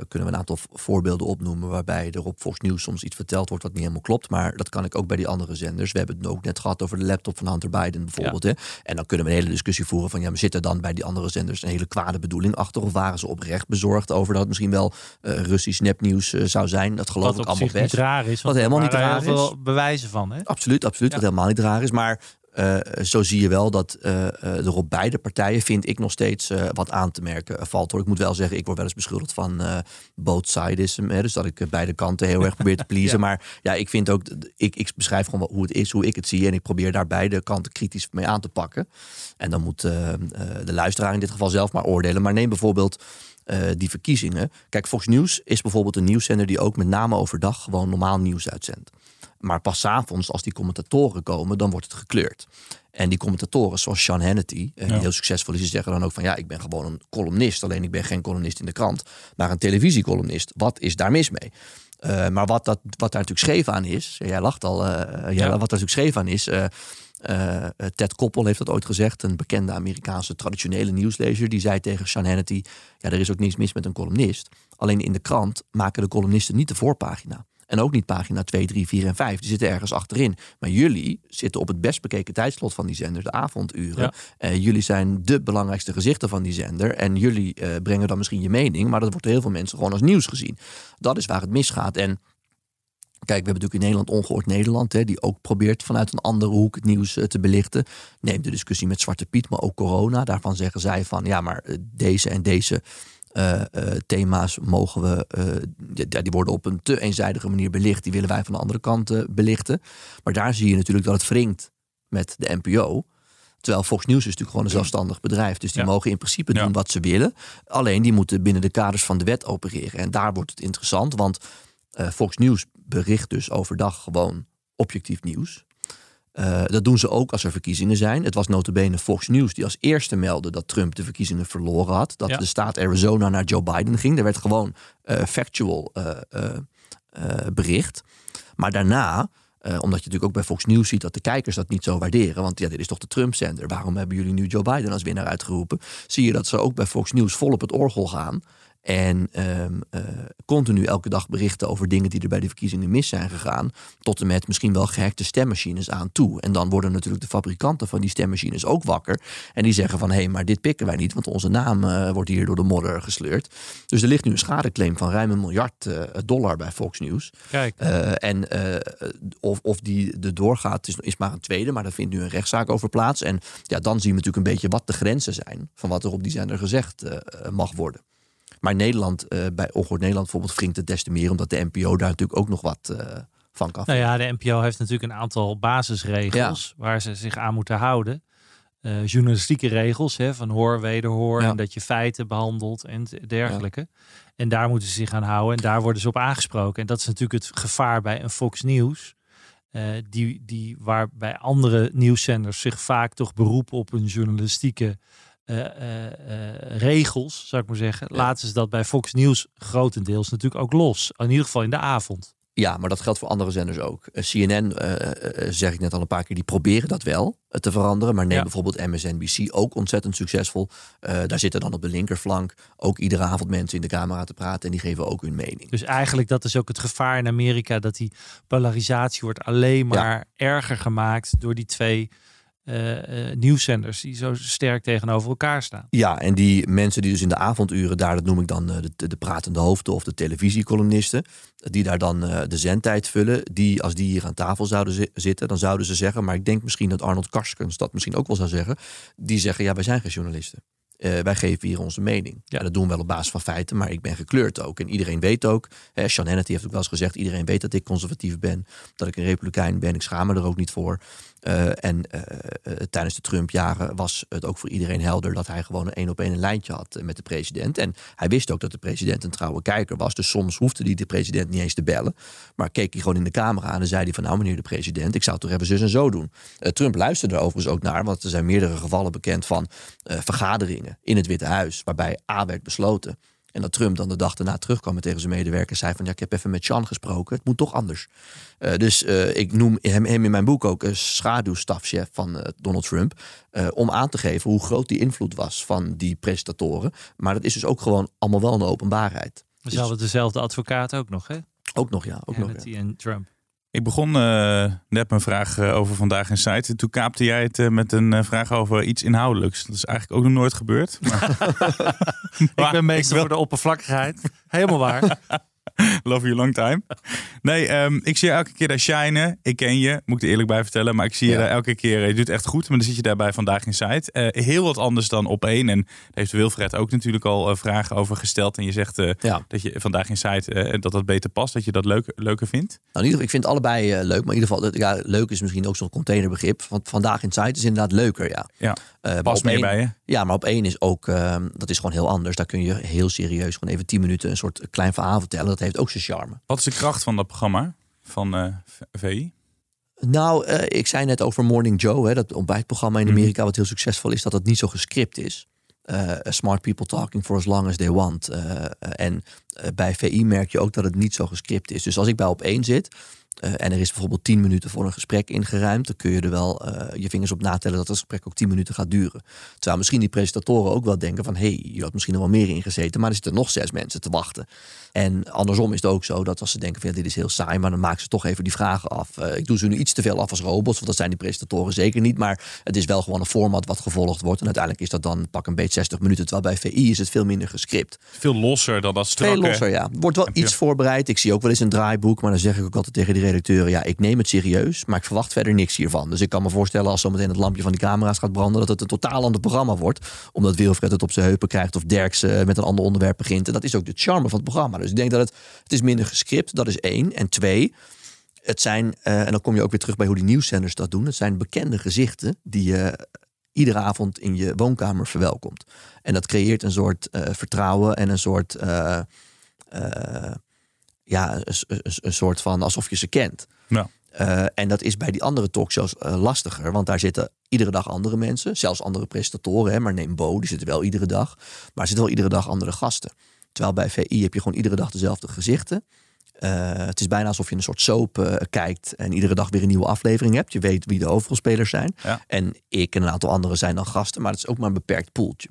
kunnen we een aantal voorbeelden opnoemen waarbij er op Fox News soms iets verteld wordt wat niet helemaal klopt. Maar dat kan ik ook bij die andere zenders. We hebben het ook net gehad over de laptop van Hunter Biden bijvoorbeeld. Hè? En dan kunnen we een hele discussie voeren van ja, maar zit er dan bij die andere zenders een hele kwade bedoeling achter? Of waren ze oprecht bezorgd over dat het misschien wel Russisch nepnieuws zou zijn? Dat geloof Wat ik allemaal best. niet raar is. Wat helemaal niet raar heel is. veel bewijzen van. Hè? Absoluut, absoluut. Wat helemaal niet raar is. Maar eh, zo zie je wel dat eh, er op beide partijen, vind ik nog steeds wat aan te merken valt. Hoor. Ik moet wel zeggen, ik word wel eens beschuldigd van both sidism. Hè, dus dat ik beide kanten heel erg probeer te [LAUGHS] pleasen. Maar ja, ik vind ook, ik, ik beschrijf gewoon hoe het is, hoe ik het zie. En ik probeer daar beide kanten kritisch mee aan te pakken. En dan moet de luisteraar in dit geval zelf maar oordelen. Maar neem bijvoorbeeld die verkiezingen. Kijk, Fox News is bijvoorbeeld een nieuwszender die ook met name overdag gewoon normaal nieuws uitzendt. Maar pas 's avonds, als die commentatoren komen, dan wordt het gekleurd. En die commentatoren, zoals Sean Hannity, eh, die Ja. heel succesvol is, die zeggen dan ook van ja, ik ben gewoon een columnist. Alleen ik ben geen columnist in de krant, maar een televisiecolumnist. Wat is daar mis mee? Eh, maar wat, dat, wat daar natuurlijk scheef aan is, jij lacht al, eh, Ja. wat daar natuurlijk scheef aan is. eh, eh, eh, Ted Koppel heeft dat ooit gezegd, een bekende Amerikaanse traditionele nieuwslezer. Die zei tegen Sean Hannity: Ja, er is ook niets mis met een columnist. Alleen in de krant maken de columnisten niet de voorpagina. En ook niet pagina 2, 3, 4 en 5. Die zitten ergens achterin. Maar jullie zitten op het best bekeken tijdslot van die zender, de avonduren. Ja. Eh, jullie zijn de belangrijkste gezichten van die zender. En jullie eh, brengen dan misschien je mening. Maar dat wordt door heel veel mensen gewoon als nieuws gezien. Dat is waar het misgaat. En Kijk, we hebben natuurlijk in Nederland Ongehoord Nederland, hè, die ook probeert vanuit een andere hoek het nieuws eh, te belichten. Neem de discussie met Zwarte Piet, maar ook corona. Daarvan zeggen zij van ja, maar deze en deze eh, eh, thema's mogen we, eh, die, ja, die worden op een te eenzijdige manier belicht. Die willen wij van de andere kant eh, belichten. Maar daar zie je natuurlijk dat het wringt met de NPO. Terwijl Fox News is natuurlijk gewoon een zelfstandig bedrijf. Dus die Ja. mogen in principe Ja. doen wat ze willen. Alleen die moeten binnen de kaders van de wet opereren. En daar wordt het interessant. Want eh, Fox News bericht dus overdag gewoon objectief nieuws. Eh, dat doen ze ook als er verkiezingen zijn. Het was notabene Fox News die als eerste meldde dat Trump de verkiezingen verloren had. Dat Ja. de staat Arizona naar Joe Biden ging. Er werd gewoon eh, factual eh, bericht. Maar daarna, omdat je natuurlijk ook bij Fox News ziet dat de kijkers dat niet zo waarderen. Want ja, dit is toch de Trump-zender. Waarom hebben jullie nu Joe Biden als winnaar uitgeroepen? Zie je dat ze ook bij Fox News vol op het orgel gaan. En eh, continu elke dag berichten over dingen die er bij de verkiezingen mis zijn gegaan. Tot en met misschien wel gehackte stemmachines aan toe. En dan worden natuurlijk de fabrikanten van die stemmachines ook wakker. En die zeggen van hé, hey, maar dit pikken wij niet, want onze naam eh, wordt hier door de modder gesleurd. Dus er ligt nu een schadeclaim van ruim een miljard eh, dollar bij Fox News. Kijk, en of, of die er doorgaat, is, is maar een tweede. Maar daar vindt nu een rechtszaak over plaats. En ja, dan zien we natuurlijk een beetje wat de grenzen zijn. van wat er op die zender gezegd mag worden. Maar Nederland, eh, bij Ongehoord Nederland bijvoorbeeld, wringt het des te meer. omdat de NPO daar natuurlijk ook nog wat eh, van kan. nou ja, de NPO heeft natuurlijk een aantal basisregels waar ze zich aan moeten houden. Eh, journalistieke regels, hè, van hoor, wederhoor, Ja. en dat je feiten behandelt en dergelijke. En daar moeten ze zich aan houden en daar worden ze op aangesproken. En dat is natuurlijk het gevaar bij een Fox News. die, die, waar bij andere nieuwszenders zich vaak toch beroepen op een journalistieke eh, eh, eh, regels, zou ik maar zeggen. Laten ze dat bij Fox News grotendeels natuurlijk ook los. In ieder geval in de avond. Ja, maar dat geldt voor andere zenders ook. CNN, zeg ik net al een paar keer, die proberen dat wel te veranderen. Maar neem Ja. bijvoorbeeld MSNBC, ook ontzettend succesvol. Daar zitten dan op de linkerflank ook iedere avond mensen in de camera te praten. En die geven ook hun mening. Dus eigenlijk dat is ook het gevaar in Amerika dat die polarisatie wordt alleen maar erger gemaakt door die twee eh, eh, nieuwszenders die zo sterk tegenover elkaar staan. Ja, en die mensen die dus in de avonduren daar, dat noem ik dan eh, de, de pratende hoofden of de televisiecolumnisten, die daar dan de zendtijd vullen, die als die hier aan tafel zouden zi- zitten, dan zouden ze zeggen, maar ik denk misschien dat Arnold Karskens dat misschien ook wel zou zeggen, die zeggen, ja, wij zijn geen journalisten. Wij geven hier onze mening. Ja. dat doen we wel op basis van feiten, maar ik ben gekleurd ook. En iedereen weet ook, hè, Sean Hannity heeft ook wel eens gezegd, iedereen weet dat ik conservatief ben, dat ik een republikein ben, ik schaam me er ook niet voor. Eh, en eh, eh, tijdens de Trump-jaren was het ook voor iedereen helder dat hij gewoon een één op één een lijntje had met de president. En hij wist ook dat de president een trouwe kijker was. Dus soms hoefde hij de president niet eens te bellen. Maar keek hij gewoon in de camera aan en zei hij van nou meneer de president, ik zou toch even zus en zo doen. Trump luisterde er overigens ook naar, want er zijn meerdere gevallen bekend van vergaderingen in het Witte Huis, waarbij A werd besloten. En dat Trump dan de dag daarna terugkwam en tegen zijn medewerkers zei van ja, ik heb even met Sean gesproken, het moet toch anders. Eh, dus eh, ik noem hem, hem in mijn boek ook een schaduwstafchef van eh, Donald Trump. eh, om aan te geven hoe groot die invloed was van die presentatoren. Maar dat is dus ook gewoon allemaal wel een openbaarheid. We Dus hadden dezelfde advocaat ook nog, hè? ook nog, ja. Ook nog, ja. En Trump. Ik begon eh, net mijn vraag eh, over vandaag in site. Toen kaapte jij het eh, met een vraag over iets inhoudelijks. Dat is eigenlijk ook nog nooit gebeurd. Maar, [LAUGHS] [LAUGHS] ik ben meestal voor de oppervlakkigheid. Helemaal waar. [LAUGHS] [LAUGHS] Love you long time. Nee, ehm, ik zie je elke keer daar shinen. Ik ken je, moet ik er eerlijk bij vertellen. Maar ik zie je Ja. daar elke keer. eh, Je doet het echt goed. Maar dan zit je daarbij vandaag in site. Eh, heel wat anders dan op één. En daar heeft Wilfred ook natuurlijk al eh, vragen over gesteld. En je zegt Ja. dat je vandaag in site dat dat beter past. Dat je dat leuk, leuker vindt. Nou, in ieder geval, ik vind allebei leuk. Maar in ieder geval, ja, leuk is misschien ook zo'n containerbegrip. Want vandaag in site is inderdaad leuker, ja. Ja, past meer één- bij je. Ja, maar op één is ook, ehm, dat is gewoon heel anders. Daar kun je heel serieus gewoon even tien minuten een soort klein verhaal vertellen. Dat heeft ook zijn charme. Wat is de kracht van dat programma van eh, VI? Nou, eh, ik zei net over Morning Joe, hè, dat ontbijtprogramma in Mhm. Amerika, wat heel succesvol is, dat het niet zo gescript is. Eh, smart people talking for as long as they want. En bij VI merk je ook dat het niet zo gescript is. Dus als ik bij op één zit eh, en er is bijvoorbeeld tien minuten voor een gesprek ingeruimd, dan kun je er wel eh, je vingers op natellen dat het gesprek ook tien minuten gaat duren. Terwijl misschien die presentatoren ook wel denken van hé, hey, je had misschien nog wel meer ingezeten, maar er zitten nog zes mensen te wachten. En andersom is het ook zo dat als ze denken van ja, dit is heel saai, maar dan maken ze toch even die vragen af. Eh, ik doe ze nu iets te veel af als robots, want dat zijn die presentatoren zeker niet. Maar het is wel gewoon een format wat gevolgd wordt. En uiteindelijk is dat dan pak een beetje 60 minuten. Terwijl bij VI is het veel minder gescript. Veel losser dan dat strakke. Veel losser, ja. Wordt wel iets voorbereid. Ik zie ook wel eens een draaiboek, maar dan zeg ik ook altijd tegen die redacteuren: ja, ik neem het serieus, maar ik verwacht verder niks hiervan. Dus ik kan me voorstellen als zometeen het lampje van die camera's gaat branden, dat het een totaal ander programma wordt. Omdat Wilfred het op zijn heupen krijgt of Derks eh, met een ander onderwerp begint. En dat is ook de charme van het programma. Dus ik denk dat het, het is minder gescript, dat is één. En twee, het zijn, eh, en dan kom je ook weer terug bij hoe die nieuwszenders dat doen. Het zijn bekende gezichten die je iedere avond in je woonkamer verwelkomt. En dat creëert een soort eh, vertrouwen en een soort, eh, eh, ja, een, soort van alsof je ze kent. Ja. Eh, en dat is bij die andere talkshows eh, lastiger, want daar zitten iedere dag andere mensen, zelfs andere presentatoren. Hè, maar neem Bo, die zitten wel iedere dag. Maar er zitten wel iedere dag andere gasten. Terwijl bij VI heb je gewoon iedere dag dezelfde gezichten. Eh, het is bijna alsof je een soort soap kijkt en iedere dag weer een nieuwe aflevering hebt. Je weet wie de hoofdrolspelers zijn. Ja. En ik en een aantal anderen zijn dan gasten, maar het is ook maar een beperkt poeltje.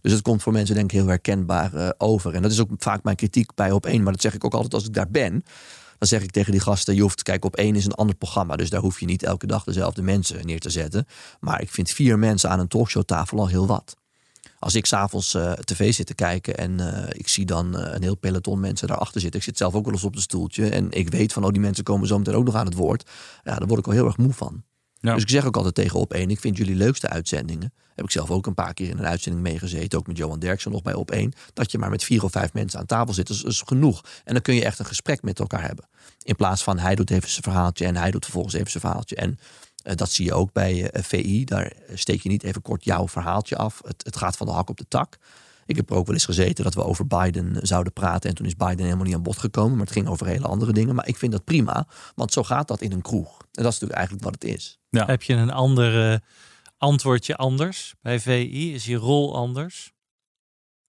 Dus het komt voor mensen denk ik heel herkenbaar eh, over. En dat is ook vaak mijn kritiek bij op één. Maar dat zeg ik ook altijd als ik daar ben. Dan zeg ik tegen die gasten, je hoeft, kijk, op één is een ander programma. Dus daar hoef je niet elke dag dezelfde mensen neer te zetten. Maar ik vind vier mensen aan een talkshowtafel al heel wat. Als ik s'avonds eh tv zit te kijken en eh, ik zie dan een heel peloton mensen daarachter zitten. Ik zit zelf ook wel eens op een stoeltje. En ik weet van, oh, die mensen komen zo meteen ook nog aan het woord. Ja, daar word ik al heel erg moe van. Ja. Dus ik zeg ook altijd tegen op één, ik vind jullie leukste uitzendingen. Heb ik zelf ook een paar keer in een uitzending meegezeten. Ook met Johan Derksen nog bij op één. Dat je maar met vier of vijf mensen aan tafel zit. Dat is, is genoeg. En dan kun je echt een gesprek met elkaar hebben. In plaats van hij doet even zijn verhaaltje en hij doet vervolgens even zijn verhaaltje. En eh, dat zie je ook bij eh, VI. Daar steek je niet even kort jouw verhaaltje af. Het, het gaat van de hak op de tak. Ik heb er ook wel eens gezeten dat we over Biden zouden praten. En toen is Biden helemaal niet aan bod gekomen. Maar het ging over hele andere dingen. Maar ik vind dat prima. Want zo gaat dat in een kroeg. En dat is natuurlijk eigenlijk wat het is. Ja. Heb je een ander eh, antwoordje anders bij VI? Is je rol anders?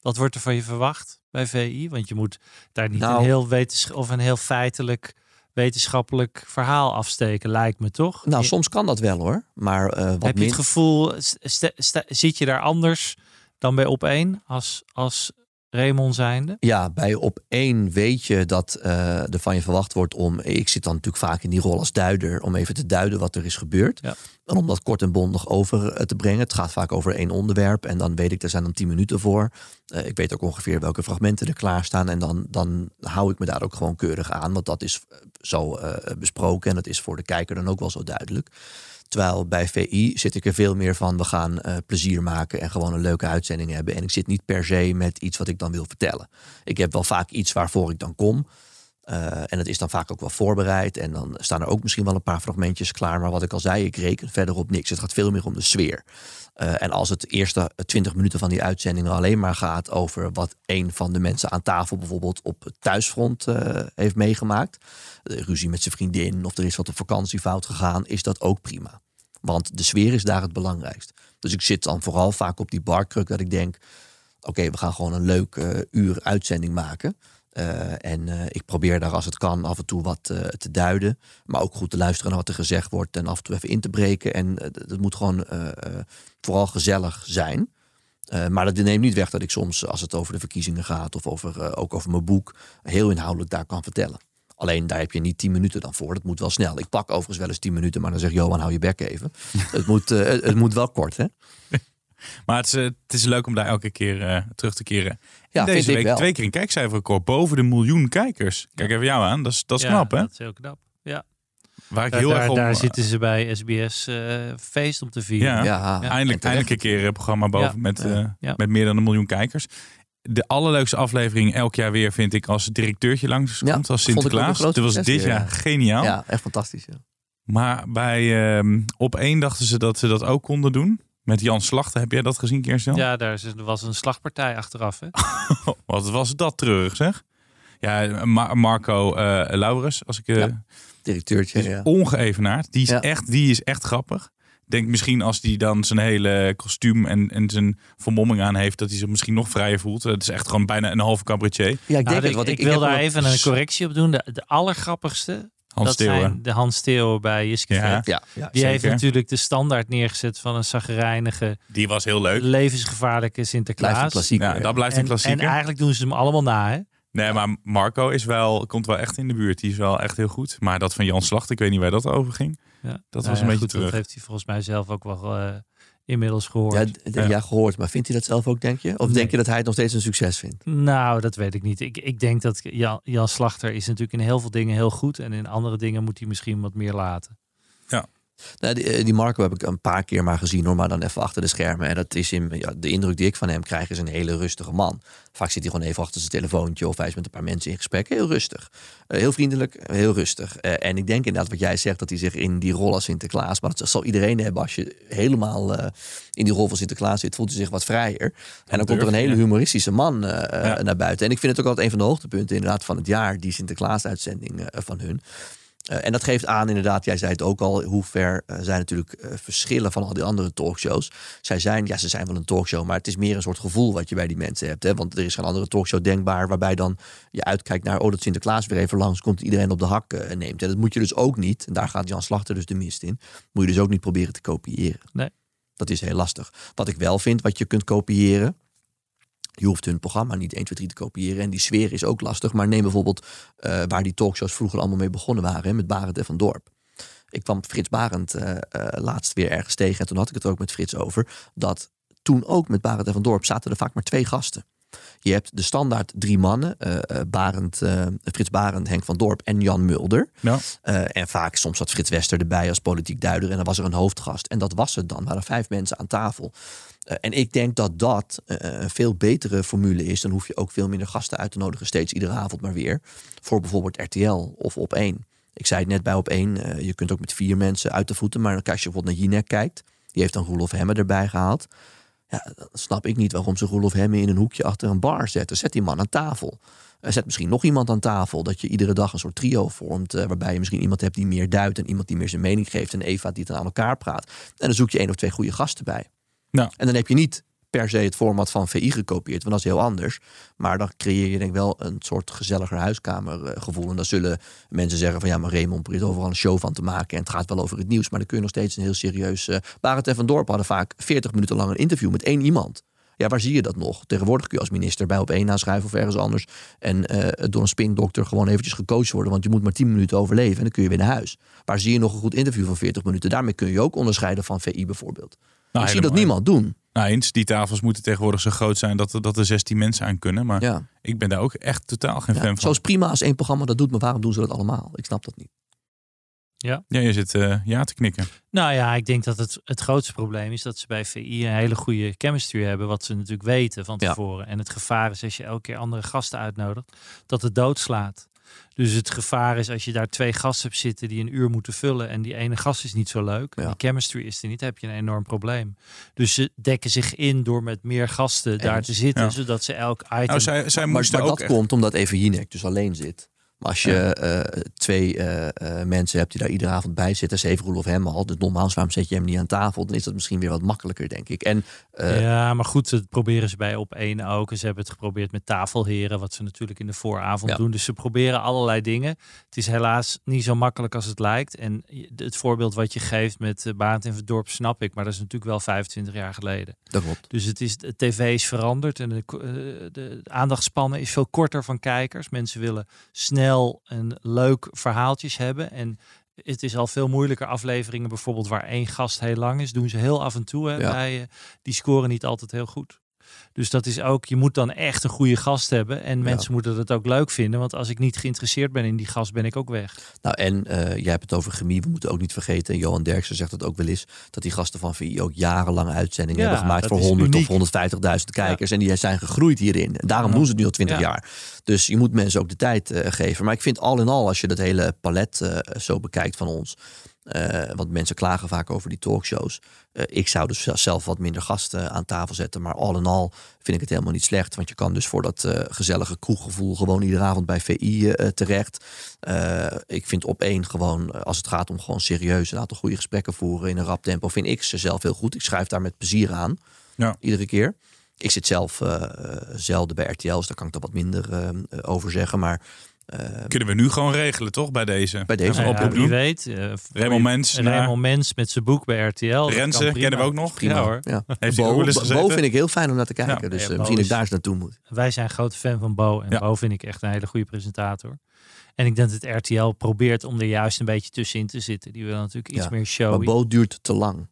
Wat wordt er van je verwacht bij VI? Want je moet daar niet Nou- een heel of een heel feitelijk wetenschappelijk verhaal afsteken, lijkt me toch? Nou, Je- soms kan dat wel hoor. Maar eh, wat heb je het gevoel, zit je daar anders dan bij op één als, als Raymond zijnde? Ja, bij op één weet je dat eh, er van je verwacht wordt om. Ik zit dan natuurlijk vaak in die rol als duider. Om even te duiden wat er is gebeurd. Ja. En om dat kort en bondig over eh, te brengen. Het gaat vaak over één onderwerp. En dan weet ik, er zijn dan tien minuten voor. Eh, ik weet ook ongeveer welke fragmenten er klaarstaan. En dan, dan hou ik me daar ook gewoon keurig aan. Want dat is zo besproken. En dat is voor de kijker dan ook wel zo duidelijk. Terwijl bij VI zit ik er veel meer van, we gaan eh, plezier maken en gewoon een leuke uitzending hebben. En ik zit niet per se met iets wat ik dan wil vertellen. Ik heb wel vaak iets waarvoor ik dan kom. Eh, en het is dan vaak ook wel voorbereid. En dan staan er ook misschien wel een paar fragmentjes klaar. Maar wat ik al zei, ik reken verder op niks. Het gaat veel meer om de sfeer. Eh, en als het eerste 20 minuten van die uitzending alleen maar gaat over wat een van de mensen aan tafel bijvoorbeeld op het thuisfront eh, heeft meegemaakt. ruzie met zijn vriendin of er is wat op vakantie fout gegaan, is dat ook prima. Want de sfeer is daar het belangrijkst. Dus ik zit dan vooral vaak op die barkruk dat ik denk: oké, we gaan gewoon een leuk uur uitzending maken. Eh, en eh, ik probeer daar als het kan af en toe wat eh, te duiden. Maar ook goed te luisteren naar wat er gezegd wordt. En af en toe even in te breken. En dat moet gewoon vooral gezellig zijn. Maar dat neemt niet weg dat ik soms, als het over de verkiezingen gaat. of over, ook over mijn boek. heel inhoudelijk daar kan vertellen. Alleen daar heb je niet tien minuten dan voor. Dat moet wel snel. Ik pak overigens wel eens tien minuten. maar dan zeg Johan, hou je bek even. het, moet, het moet wel kort, hè? Maar het is, eh, het is leuk om daar elke keer eh, terug te keren. Ja, Deze vind ik week wel. twee keer een kijkcijferrecord. Boven de miljoen kijkers. Kijk even jou aan. Dat is, dat is Ja, knap, hè? Dat is heel knap. Ja. Waar ik Daar, heel daar, erg om... daar zitten ze bij SBS eh, feest om te vieren. Ja, Ja, eindelijk, eindelijk een keer een programma boven Ja. met, eh, met meer dan een miljoen kijkers. De allerleukste aflevering elk jaar weer vind ik als het directeurtje langs Ja, komt als Sinterklaas. Dat was dit jaar ja. geniaal. Ja, echt fantastisch. Ja. Maar bij ehm, op één dachten ze dat ze dat ook konden doen. Met Jan Slachter, heb jij dat gezien, Kirsten? Ja, daar is- er was een slagpartij achteraf. Hè? [LAUGHS] Wat was dat treurig, zeg? Ja, Ma- Marco eh Laurens, als ik... eh, Ja. Directeurtje, is ja. ongeëvenaard. Die is, Ja. echt, die is echt grappig. Ik denk misschien als hij dan zijn hele kostuum en, en zijn vermomming aan heeft, dat hij zich misschien nog vrijer voelt. Het is echt gewoon bijna een halve cabaretier. Ja, ik Nou, denk ik, het. Want ik, ik, wil daar even een correctie op doen. De, de allergrappigste, Hans dat Steeuwen. zijn de Hans Theo bij Jiske Ja. Vet. Ja, ja, Die heeft natuurlijk de standaard neergezet van een zagrijnige, Die was heel leuk. levensgevaarlijke blijft Sinterklaas. een klassieker. Ja, dat blijft een En, en klassieker. eigenlijk doen ze hem allemaal na. Hè? Nee, maar Marco is wel, komt wel echt in de buurt. Die is wel echt heel goed. Maar dat van Jan Slachter, ik weet niet waar dat over ging. Ja. Dat Nou was een ja, beetje goed, terug. Dat heeft hij volgens mij zelf ook wel eh, inmiddels gehoord. Ja, Ja. ja, gehoord. Maar vindt hij dat zelf ook, denk je? Of Nee. denk je dat hij het nog steeds een succes vindt? Nou, dat weet ik niet. Ik, ik denk dat Jan, Jan Slachter is natuurlijk in heel veel dingen heel goed. En in andere dingen moet hij misschien wat meer laten. Nou, die, eh, die Marco heb ik een paar keer maar gezien hoor, maar dan even achter de schermen. En dat is in, ja, de indruk die ik van hem krijg is een hele rustige man. Vaak zit hij gewoon even achter zijn telefoontje of hij is met een paar mensen in gesprek. Heel rustig. Eh, heel vriendelijk, heel rustig. Eh, en ik denk inderdaad wat jij zegt, dat hij zich in die rol als Sinterklaas, maar dat zal iedereen hebben als je helemaal in die rol van Sinterklaas zit, voelt hij zich wat vrijer. En dan komt er een hele humoristische man naar buiten. En ik vind het ook altijd een van de hoogtepunten inderdaad van het jaar, die Sinterklaas-uitzending eh, van hun. Eh, en dat geeft aan, inderdaad, jij zei het ook al, hoe ver eh, zij natuurlijk eh, verschillen van al die andere talkshows. Zij zijn, ja, ze zijn wel een talkshow, maar het is meer een soort gevoel wat je bij die mensen hebt. Hè? Want er is geen andere talkshow denkbaar waarbij dan je uitkijkt naar, oh, dat Sinterklaas weer even langs komt, iedereen op de hak neemt. En dat moet je dus ook niet, en daar gaat Jan Slachter dus de mist in, moet je dus ook niet proberen te kopiëren. Nee. Dat is heel lastig. Wat ik wel vind, wat je kunt kopiëren, je hoeft hun programma niet 1, 2, 3 te kopiëren. En die sfeer is ook lastig. Maar neem bijvoorbeeld eh, waar die talkshows vroeger allemaal mee begonnen waren. Met Barend en Van Dorp. Ik kwam Frits Barend eh, eh, laatst weer ergens tegen. En toen had ik het er ook met Frits over. Dat toen ook met Barend en Van Dorp zaten er vaak maar twee gasten. Je hebt de standaard drie mannen. eh, eh, Barend, eh, Frits Barend, Henk van Dorp en Jan Mulder. Ja. En vaak soms zat Frits Wester erbij als politiek duider. En dan was er een hoofdgast. En dat was het dan. Er waren vijf mensen aan tafel. En ik denk dat dat een veel betere formule is. Dan hoef je ook veel minder gasten uit te nodigen. Steeds iedere avond maar weer. Voor bijvoorbeeld RTL of op één. Ik zei het net bij op één. je kunt ook met vier mensen uit de voeten. Maar als je bijvoorbeeld naar Jinek kijkt. Die heeft dan Roelof Hemme erbij gehaald. Ja, dan snap ik niet waarom ze Roelof Hemme in een hoekje achter een bar zetten. Zet die man aan tafel. Eh, Zet misschien nog iemand aan tafel. Dat je iedere dag een soort trio vormt. eh, waarbij je misschien iemand hebt die meer duidt. En iemand die meer zijn mening geeft. En Eva die het dan aan elkaar praat. En dan zoek je één of twee goede gasten bij. Nou. En dan heb je niet per se het format van VI gekopieerd. Want dat is heel anders. Maar dan creëer je denk ik wel een soort gezelliger huiskamergevoel. En dan zullen mensen zeggen van ja, maar Raymond probeert overal een show van te maken. En het gaat wel over het nieuws. Maar dan kun je nog steeds een heel serieus... eh Barend en Van Dorp hadden vaak 40 minuten lang een interview met één iemand. Ja, waar zie je dat nog? Tegenwoordig kun je als minister bij op één aanschrijven of ergens anders. En eh, door een spindokter gewoon eventjes gecoacht worden. Want je moet maar 10 minuten overleven en dan kun je weer naar huis. Waar zie je nog een goed interview van 40 minuten? Daarmee kun je ook onderscheiden van VI bijvoorbeeld. Nou, ik zie dat niemand doen. Nou, eens, die tafels moeten tegenwoordig zo groot zijn dat er, dat er 16 mensen aan kunnen. Maar Ja. ik ben daar ook echt totaal geen Ja, fan zo van. is prima als één programma dat doet, maar waarom doen ze dat allemaal? Ik snap dat niet. Ja, je zit eh, ja te knikken. Nou ja, ik denk dat het, het grootste probleem is dat ze bij VI een hele goede chemistry hebben. Wat ze natuurlijk weten van Ja. tevoren. En het gevaar is als je elke keer andere gasten uitnodigt, dat het doodslaat. Dus het gevaar is als je daar twee gasten hebt zitten die een uur moeten vullen. En die ene gast is niet zo leuk. en Ja. Die chemistry is er niet. Dan heb je een enorm probleem. Dus ze dekken zich in door met meer gasten daar te zitten. Ja. Zodat ze elk item... Nou, zij, zij Maar, moesten maar ook dat echt- komt omdat even Jinek dus alleen zit. Maar als je eh, twee eh, eh, mensen hebt die daar iedere avond bij zitten, zeven Roel of hem al, dus nogmaals, waarom zet je hem niet aan tafel? Dan is dat misschien weer wat makkelijker, denk ik. En ja, maar goed, dat proberen ze bij op één ook. En ze hebben het geprobeerd met tafelheren, wat ze natuurlijk in de vooravond Ja. doen. Dus ze proberen allerlei dingen. Het is helaas niet zo makkelijk als het lijkt. En het voorbeeld wat je geeft met Baant en Verdorp snap ik, maar dat is natuurlijk wel 25 jaar geleden. dat klopt. Dus het is, de tv is veranderd en de, eh, de aandachtspannen is veel korter van kijkers. Mensen willen snel en leuk verhaaltjes hebben. En het is al veel moeilijker afleveringen, bijvoorbeeld waar één gast heel lang is, doen ze heel af en toe. Hè, Ja. bij, eh, die scoren niet altijd heel goed. Dus dat is ook, je moet dan echt een goede gast hebben. En mensen moeten het ook leuk vinden. Want als ik niet geïnteresseerd ben in die gast, ben ik ook weg. Nou, en eh, jij hebt het over chemie. We moeten ook niet vergeten, en Johan Derksen zegt het ook wel eens, dat die gasten van VI ook jarenlange uitzendingen Ja, hebben gemaakt dat voor is 100 uniek. of 150.000 kijkers. En die zijn gegroeid hierin. En daarom doen ze het nu al 20 Ja. jaar. Dus je moet mensen ook de tijd eh, geven. Maar ik vind al in al, als je dat hele palet eh, zo bekijkt van ons. Eh, want mensen klagen vaak over die talkshows. Eh, ik zou dus zelf wat minder gasten aan tafel zetten. Maar al in al vind ik het helemaal niet slecht. Want je kan dus voor dat eh, gezellige kroeggevoel gewoon iedere avond bij VI terecht. Ik vind op één gewoon, als het gaat om gewoon serieus een aantal goede gesprekken voeren in een rap tempo, vind ik ze zelf heel goed. Ik schrijf daar met plezier aan. Ja. Iedere keer. Ik zit zelf zelden bij RTL, dus daar kan ik er wat minder over zeggen. Maar Kunnen we nu gewoon regelen, toch? Bij deze. Bij deze. Ja, oproep wie weet. eh, Raymond Mens, en naar- Raymond Mens met zijn boek bij RTL. prima. kennen we ook nog. prima. Ja hoor. Ja. Bo, vind ik heel fijn om naar te kijken. Ja. dus Ja, eh, misschien dat ik is- daar eens naartoe moet. Wij zijn grote fan van Bo. En Ja. Bo vind ik echt een hele goede presentator. En ik denk dat RTL probeert om er juist een beetje tussenin te zitten. Die willen natuurlijk iets Ja, meer show. Maar Bo duurt te lang.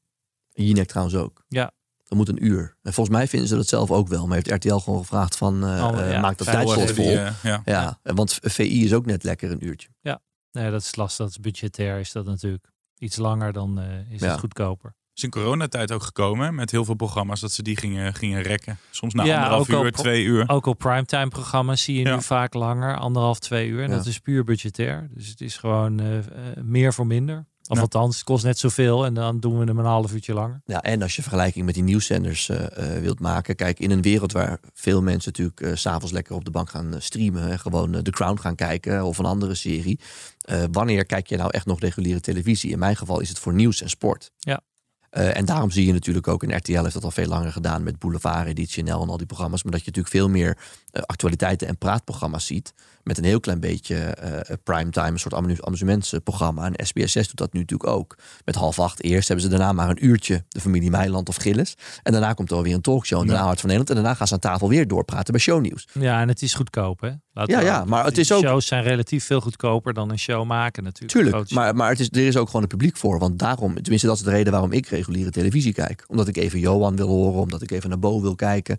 En Jinek trouwens ook. Ja. Dat moet een uur. En volgens mij vinden ze dat zelf ook wel. Maar heeft RTL gewoon gevraagd van, eh Oh, eh, ja, maak dat tijdslot vol. Die, ja. Ja, want VI is ook net lekker een uurtje. Nee, dat is lastig. Dat is budgetair is dat natuurlijk. iets langer, dan eh, is Ja. het goedkoper. is in coronatijd ook gekomen met heel veel programma's dat ze die gingen, gingen rekken. Soms na Ja, anderhalf al uur, pro- twee uur. Ook op primetime programma's zie je Ja. nu vaak langer, anderhalf, twee uur. En Ja. dat is puur budgetair. Dus het is gewoon meer voor minder. Of Ja. althans, het kost net zoveel en dan doen we hem een half uurtje langer. Ja, en als je vergelijking met die nieuwszenders eh, eh, wilt maken. Kijk, in een wereld waar veel mensen natuurlijk eh, s s'avonds lekker op de bank gaan eh, streamen. En gewoon eh, The Crown gaan kijken of een andere serie. eh, wanneer kijk je nou echt nog reguliere televisie? In mijn geval is het voor nieuws en sport. Ja. Eh, en daarom zie je natuurlijk ook, en RTL heeft dat al veel langer gedaan met Boulevard, Editie NL en al die programma's. Maar dat je natuurlijk veel meer eh, actualiteiten en praatprogramma's ziet. Met een heel klein beetje eh primetime, een soort amu- amusementsprogramma. En SBS6 doet dat nu natuurlijk ook. Met half acht eerst hebben ze daarna maar een uurtje de familie Meiland of Gillis. En daarna komt er alweer een talkshow. En daarna Hart van Nederland. En daarna gaan ze aan tafel weer doorpraten bij shownieuws. Ja, en het is goedkoop, hè? Laten Ja, ja, maar het is ook- Shows zijn relatief veel goedkoper dan een show maken natuurlijk. Tuurlijk, maar, maar het is, er is ook gewoon een publiek voor. Want daarom, tenminste dat is de reden waarom ik reguliere televisie kijk. Omdat ik even Johan wil horen, omdat ik even naar Bo wil kijken.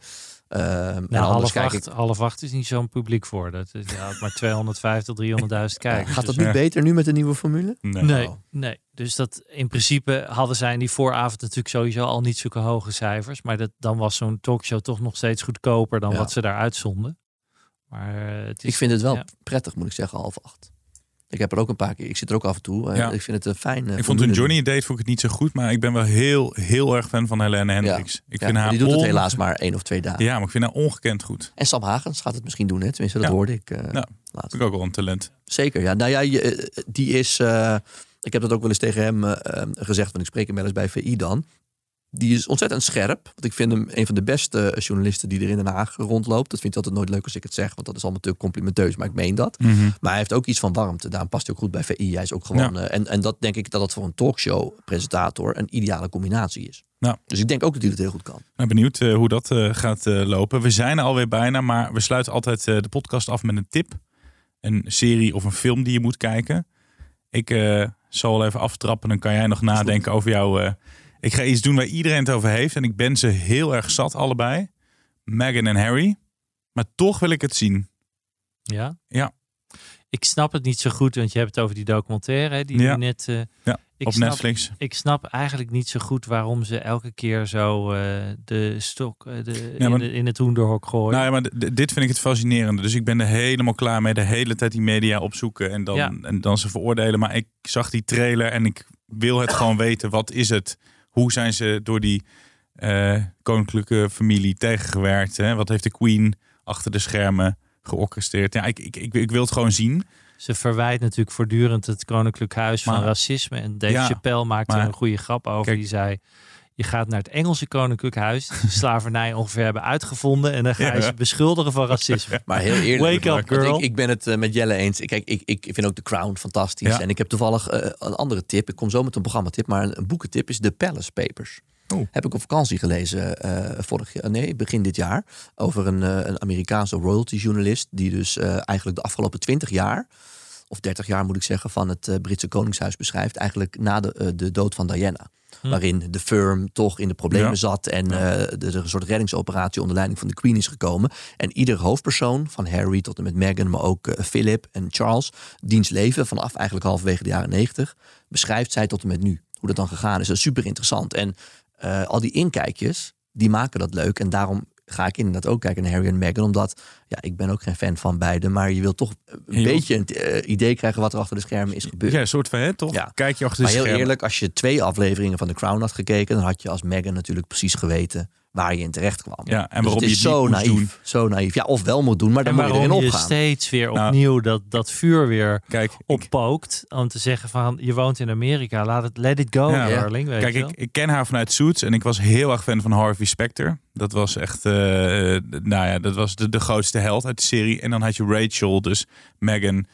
Nou, anders half kijk acht, ik... half acht is niet zo'n publiek voor. Dat is ja, maar 250 tot 300.000 kijkers. Gaat dat Dus- nu beter nu met de nieuwe formule? Nee. Nee, Oh. nee. Dus dat in principe hadden zij in die vooravond natuurlijk sowieso al niet zulke hoge cijfers. Maar dat, dan was zo'n talkshow toch nog steeds goedkoper dan Ja. wat ze daar uitzonden. Maar eh, het is, Ik vind het wel ja. prettig, moet ik zeggen, half acht. Ik heb er ook een paar keer, ik zit er ook af en toe. eh, Ja. Ik vind het een fijne. Ik vond toen Johnny deed, vond ik het niet zo goed. Maar ik ben wel heel, heel erg fan van Helene Hendricks. Ik Ja, vind haar die doet het helaas maar één of twee dagen. Ja, maar ik vind haar ongekend goed. En Sam Hagens gaat het misschien doen, hè? tenminste dat hoorde ik eh Ja. laatst. Vind ik ook wel een talent. Zeker, ja. Nou ja, eh, die is... eh, ik heb dat ook wel eens tegen hem eh, eh, gezegd, want ik spreek hem wel eens bij VI dan. Die is ontzettend scherp. Want ik vind hem een van de beste eh, journalisten die er in Den Haag rondloopt. Dat vind ik altijd nooit leuk als ik het zeg, want dat is allemaal te complimenteus. Maar ik meen dat. Maar hij heeft ook iets van warmte. Daarom past hij ook goed bij VI. Hij is ook gewoon... Ja. eh, en, en dat denk ik dat dat voor een talkshow-presentator een ideale combinatie is. Dus ik denk ook dat hij het heel goed kan. Nou, benieuwd eh, hoe dat gaat lopen. We zijn er alweer bijna, maar we sluiten altijd de podcast af met een tip. Een serie of een film die je moet kijken. Ik zal wel even aftrappen, dan kan jij nog nadenken over jou. Ik ga iets doen waar iedereen het over heeft. En ik ben ze heel erg zat, allebei. Meghan en Harry. Maar toch wil ik het zien. Ja? Ja. Ik snap het niet zo goed, want je hebt het over die documentaire die Ja. net... eh, Ja, op snap, Netflix. Ik snap eigenlijk niet zo goed waarom ze elke keer zo eh, de stok eh, de, Ja, maar- in, de- in het hoenderhok gooien. Nou ja, maar dit vind ik het fascinerende. Dus ik ben er helemaal klaar mee. De hele tijd die media opzoeken en dan, en dan ze veroordelen. Maar ik zag die trailer en ik wil het [COUGHS] gewoon weten. Wat is het? Hoe zijn ze door die eh, koninklijke familie tegengewerkt? Hè? Wat heeft de queen achter de schermen georchestreerd? Ja, ik, ik, ik, ik wil het gewoon zien. Ze verwijt natuurlijk voortdurend het Koninklijk Huis van racisme. En Dave Ja, Chappelle maakte maar- er een goede grap over. Kijk- die zei, je gaat naar het Engelse Koninklijk Huis. [LAUGHS] slavernij ongeveer hebben uitgevonden. En dan ga je Ja. ze beschuldigen van racisme. [LAUGHS] Maar heel eerlijk. Wake up, girl. Ik, ik ben het eh, met Jelle eens. Kijk, ik, ik vind ook The Crown fantastisch. Ja. En ik heb toevallig eh, een andere tip. Ik kom zo met een programmatip. Maar een, een boekentip is The Palace Papers. Oeh. Heb ik op vakantie gelezen eh, vorig jaar, nee, begin dit jaar. Over een, een Amerikaanse royalty journalist. Die dus eigenlijk de afgelopen twintig jaar, of 30 jaar moet ik zeggen, van het Britse Koningshuis beschrijft. Eigenlijk na de, de dood van Diana. Waarin de firm toch in de problemen Ja. zat. En eh, er er een soort reddingsoperatie onder leiding van de Queen is gekomen. En ieder hoofdpersoon, van Harry tot en met Meghan, maar ook eh, Philip en Charles, diens leven vanaf eigenlijk halverwege de jaren 90, beschrijft zij tot en met nu. Hoe dat dan gegaan is. Dat is super interessant. En eh, al die inkijkjes, die maken dat leuk. En daarom ga ik inderdaad ook kijken naar Harry en Meghan. Omdat, ja, ik ben ook geen fan van beide. Maar je wil toch een Je wilt- beetje een eh, idee krijgen wat er achter de schermen is gebeurd. Ja, een soort van, hè, toch? Ja. Kijk je achter de Maar heel schermen. eerlijk, als je twee afleveringen van The Crown had gekeken, dan had je als Meghan natuurlijk precies geweten waar je in terecht kwam. Ja, en Dus waarom het je is het zo naïef, doen. zo naïef. Ja, of wel moet doen, maar dan moet je erin waarom je opgaan. steeds weer Nou, opnieuw dat, dat vuur weer Kijk, ik- oppookt. Om te zeggen van, je woont in Amerika. Laat het, let it go, Ja. darling. Weet Kijk, je wel? ik, ik ken haar vanuit Suits en ik was heel erg fan van Harvey Specter. Dat was echt, eh, eh, nou ja, dat was de, de grootste held uit de serie. En dan had je Rachel, dus Megan.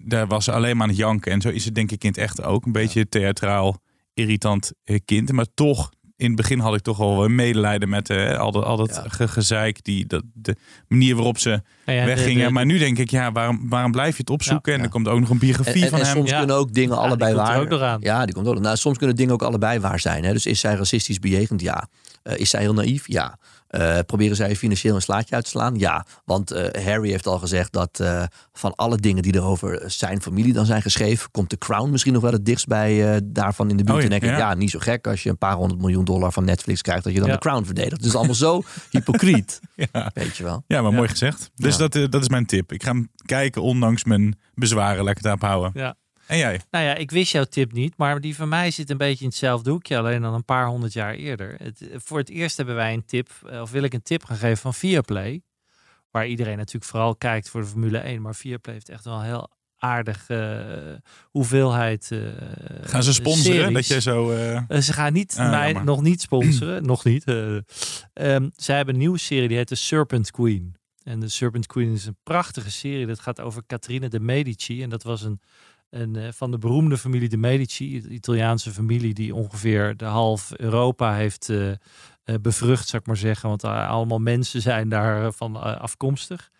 Daar was ze alleen maar aan het janken. En zo is het denk ik in het echt ook. Een beetje theatraal, irritant eh, kind. Maar toch, in het begin had ik toch wel een medelijden met eh, al dat, al dat Ja. ge- gezeik. Die, dat, de manier waarop ze ja, de- weggingen. de- maar nu denk ik, ja, waarom, waarom blijf je het opzoeken? Ja. en er komt ook nog een biografie En, en, van en hem. soms Ja. kunnen ook dingen Ja, die allebei komt er waar. ook aan. Ja, die komt ook. Nou, soms kunnen dingen ook allebei waar zijn. Hè? Dus is zij racistisch bejegend? Ja. Eh, is zij heel naïef? Ja. Eh, proberen zij financieel een slaatje uit te slaan? Ja, want eh, Harry heeft al gezegd dat eh, van alle dingen die er over zijn familie dan zijn geschreven, komt The Crown misschien nog wel het dichtst bij eh, daarvan in de buurt. Oh ja, en denk ik, ja. ja. niet zo gek als je een paar honderd miljoen dollar van Netflix krijgt, dat je dan Ja. The Crown verdedigt. Het is allemaal zo hypocriet, [LAUGHS] Ja. weet je wel. Ja, maar mooi gezegd. Dus Ja. dat, dat is mijn tip. Ik ga hem kijken, ondanks mijn bezwaren. Het daarop houden. Ja. En jij? Nou ja, ik wist jouw tip niet, maar die van mij zit een beetje in hetzelfde hoekje, alleen dan een paar honderd jaar eerder. Het, voor het eerst hebben wij een tip, eh, of wil ik een tip gaan geven van Viaplay, waar iedereen natuurlijk vooral kijkt voor de Formule 1, maar Viaplay heeft echt wel een heel aardig eh, hoeveelheid eh Gaan ze sponsoren? series. Dat jij zo... ze gaan niet Ah, mij jammer. nog niet sponsoren, [CLEARS THROAT] nog niet. eh. Ehm, zij hebben een nieuwe serie die heet The Serpent Queen. En de Serpent Queen is een prachtige serie. Dat gaat over Catherine de Medici. En dat was een, een eh, van de beroemde familie de Medici, de Italiaanse familie die ongeveer de half Europa heeft eh, bevrucht, zou ik maar zeggen. Want allemaal mensen zijn daarvan van afkomstig.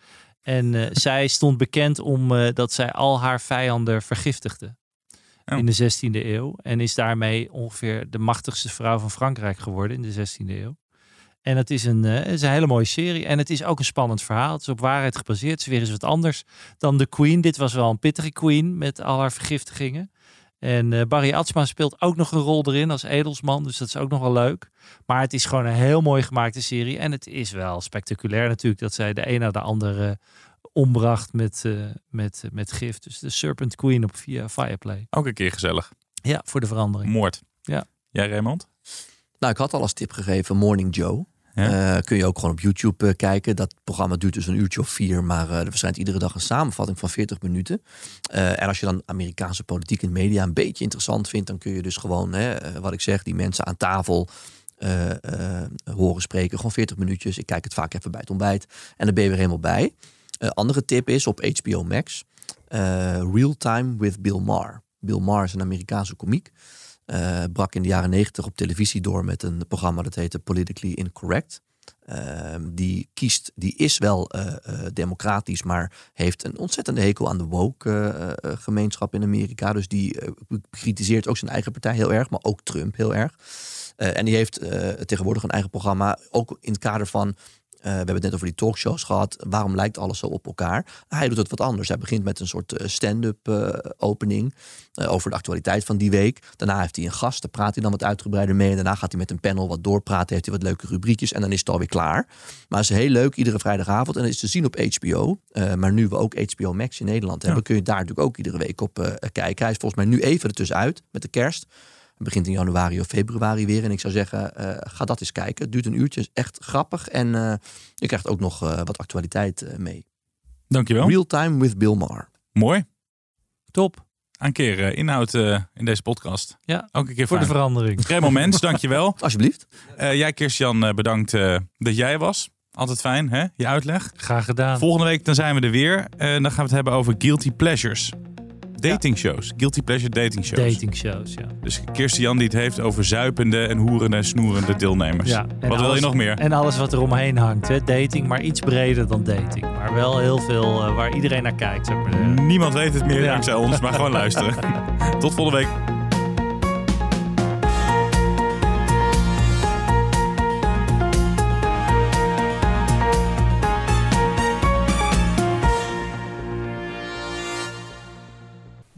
En zij stond bekend om dat zij al haar vijanden vergiftigde Oh. in de 16e eeuw. En is daarmee ongeveer de machtigste vrouw van Frankrijk geworden in de 16e eeuw. En het is een, eh, het is een hele mooie serie. En het is ook een spannend verhaal. Het is op waarheid gebaseerd. Het is weer eens wat anders dan de Queen. Dit was wel een pittige Queen met al haar vergiftigingen. En eh, Barry Atsma speelt ook nog een rol erin als edelsman. Dus dat is ook nog wel leuk. Maar het is gewoon een heel mooi gemaakte serie. En het is wel spectaculair natuurlijk dat zij de een na de andere ombracht met, eh, met, met gif. Dus de Serpent Queen op via Fireplay. ook een keer gezellig. Ja, voor de verandering. Moord. Ja. Jij, Raymond? Nou, ik had al als tip gegeven Morning Joe. Eh, kun je ook gewoon op YouTube eh, kijken. Dat programma duurt dus een uurtje of vier, maar eh, er verschijnt iedere dag een samenvatting van 40 minuten. En als je dan Amerikaanse politiek en media een beetje interessant vindt, dan kun je dus gewoon, hè, wat ik zeg, die mensen aan tafel horen spreken. Gewoon 40 minuutjes. Ik kijk het vaak even bij het ontbijt en dan ben je weer helemaal bij. Andere tip is op HBO Max, Real Time with Bill Maher. Bill Maher is een Amerikaanse komiek. Eh, brak in de jaren negentig op televisie door met een programma dat heette Politically Incorrect. Ehm, die kiest, die is wel eh, eh, democratisch, maar heeft een ontzettende hekel aan de woke gemeenschap in Amerika. Dus die kritiseert ook zijn eigen partij heel erg, maar ook Trump heel erg. En die heeft tegenwoordig een eigen programma, ook in het kader van. Eh, we hebben het net over die talkshows gehad. Waarom lijkt alles zo op elkaar? Hij doet het wat anders. Hij begint met een soort eh, stand-up eh, opening over de actualiteit van die week. Daarna heeft hij een gast, daar praat hij dan wat uitgebreider mee. En daarna gaat hij met een panel wat doorpraten, heeft hij wat leuke rubriekjes en dan is het alweer klaar. Maar het is heel leuk, iedere vrijdagavond. En het is te zien op HBO. Maar nu we ook HBO Max in Nederland hebben, kun je daar natuurlijk ook iedere week op kijken. Hij is volgens mij nu even ertussenuit met de kerst. Het begint in januari of februari weer. En ik zou zeggen, eh, ga dat eens kijken. Het duurt een uurtje, is echt grappig. En eh, je krijgt ook nog eh, wat actualiteit eh, mee. Dankjewel. Real Time with Bill Maher. Mooi. Top. Een keer inhoud eh, in deze podcast. Ja, Ook een keer voor de verandering. Raymond Mens, dankjewel. [LAUGHS] Alsjeblieft. Eh jij, Kirstian, eh, bedankt eh, dat jij was. Altijd fijn, hè? Je uitleg. Graag gedaan. Volgende week dan zijn we er weer. En dan gaan we het hebben over guilty pleasures. Dating shows. Guilty pleasure dating shows. Dating shows, ja. Dus Kirstian die het heeft over zuipende en hoerende, snoerende deelnemers. ja. En Wat wil je alles- nog meer? En alles wat er omheen hangt. Hè? Dating, maar iets breder dan dating. Maar wel heel veel eh, waar iedereen naar kijkt, ik maar zeggen. Niemand weet het meer Ja. dankzij ons, maar gewoon [LAUGHS] luisteren. Tot volgende week.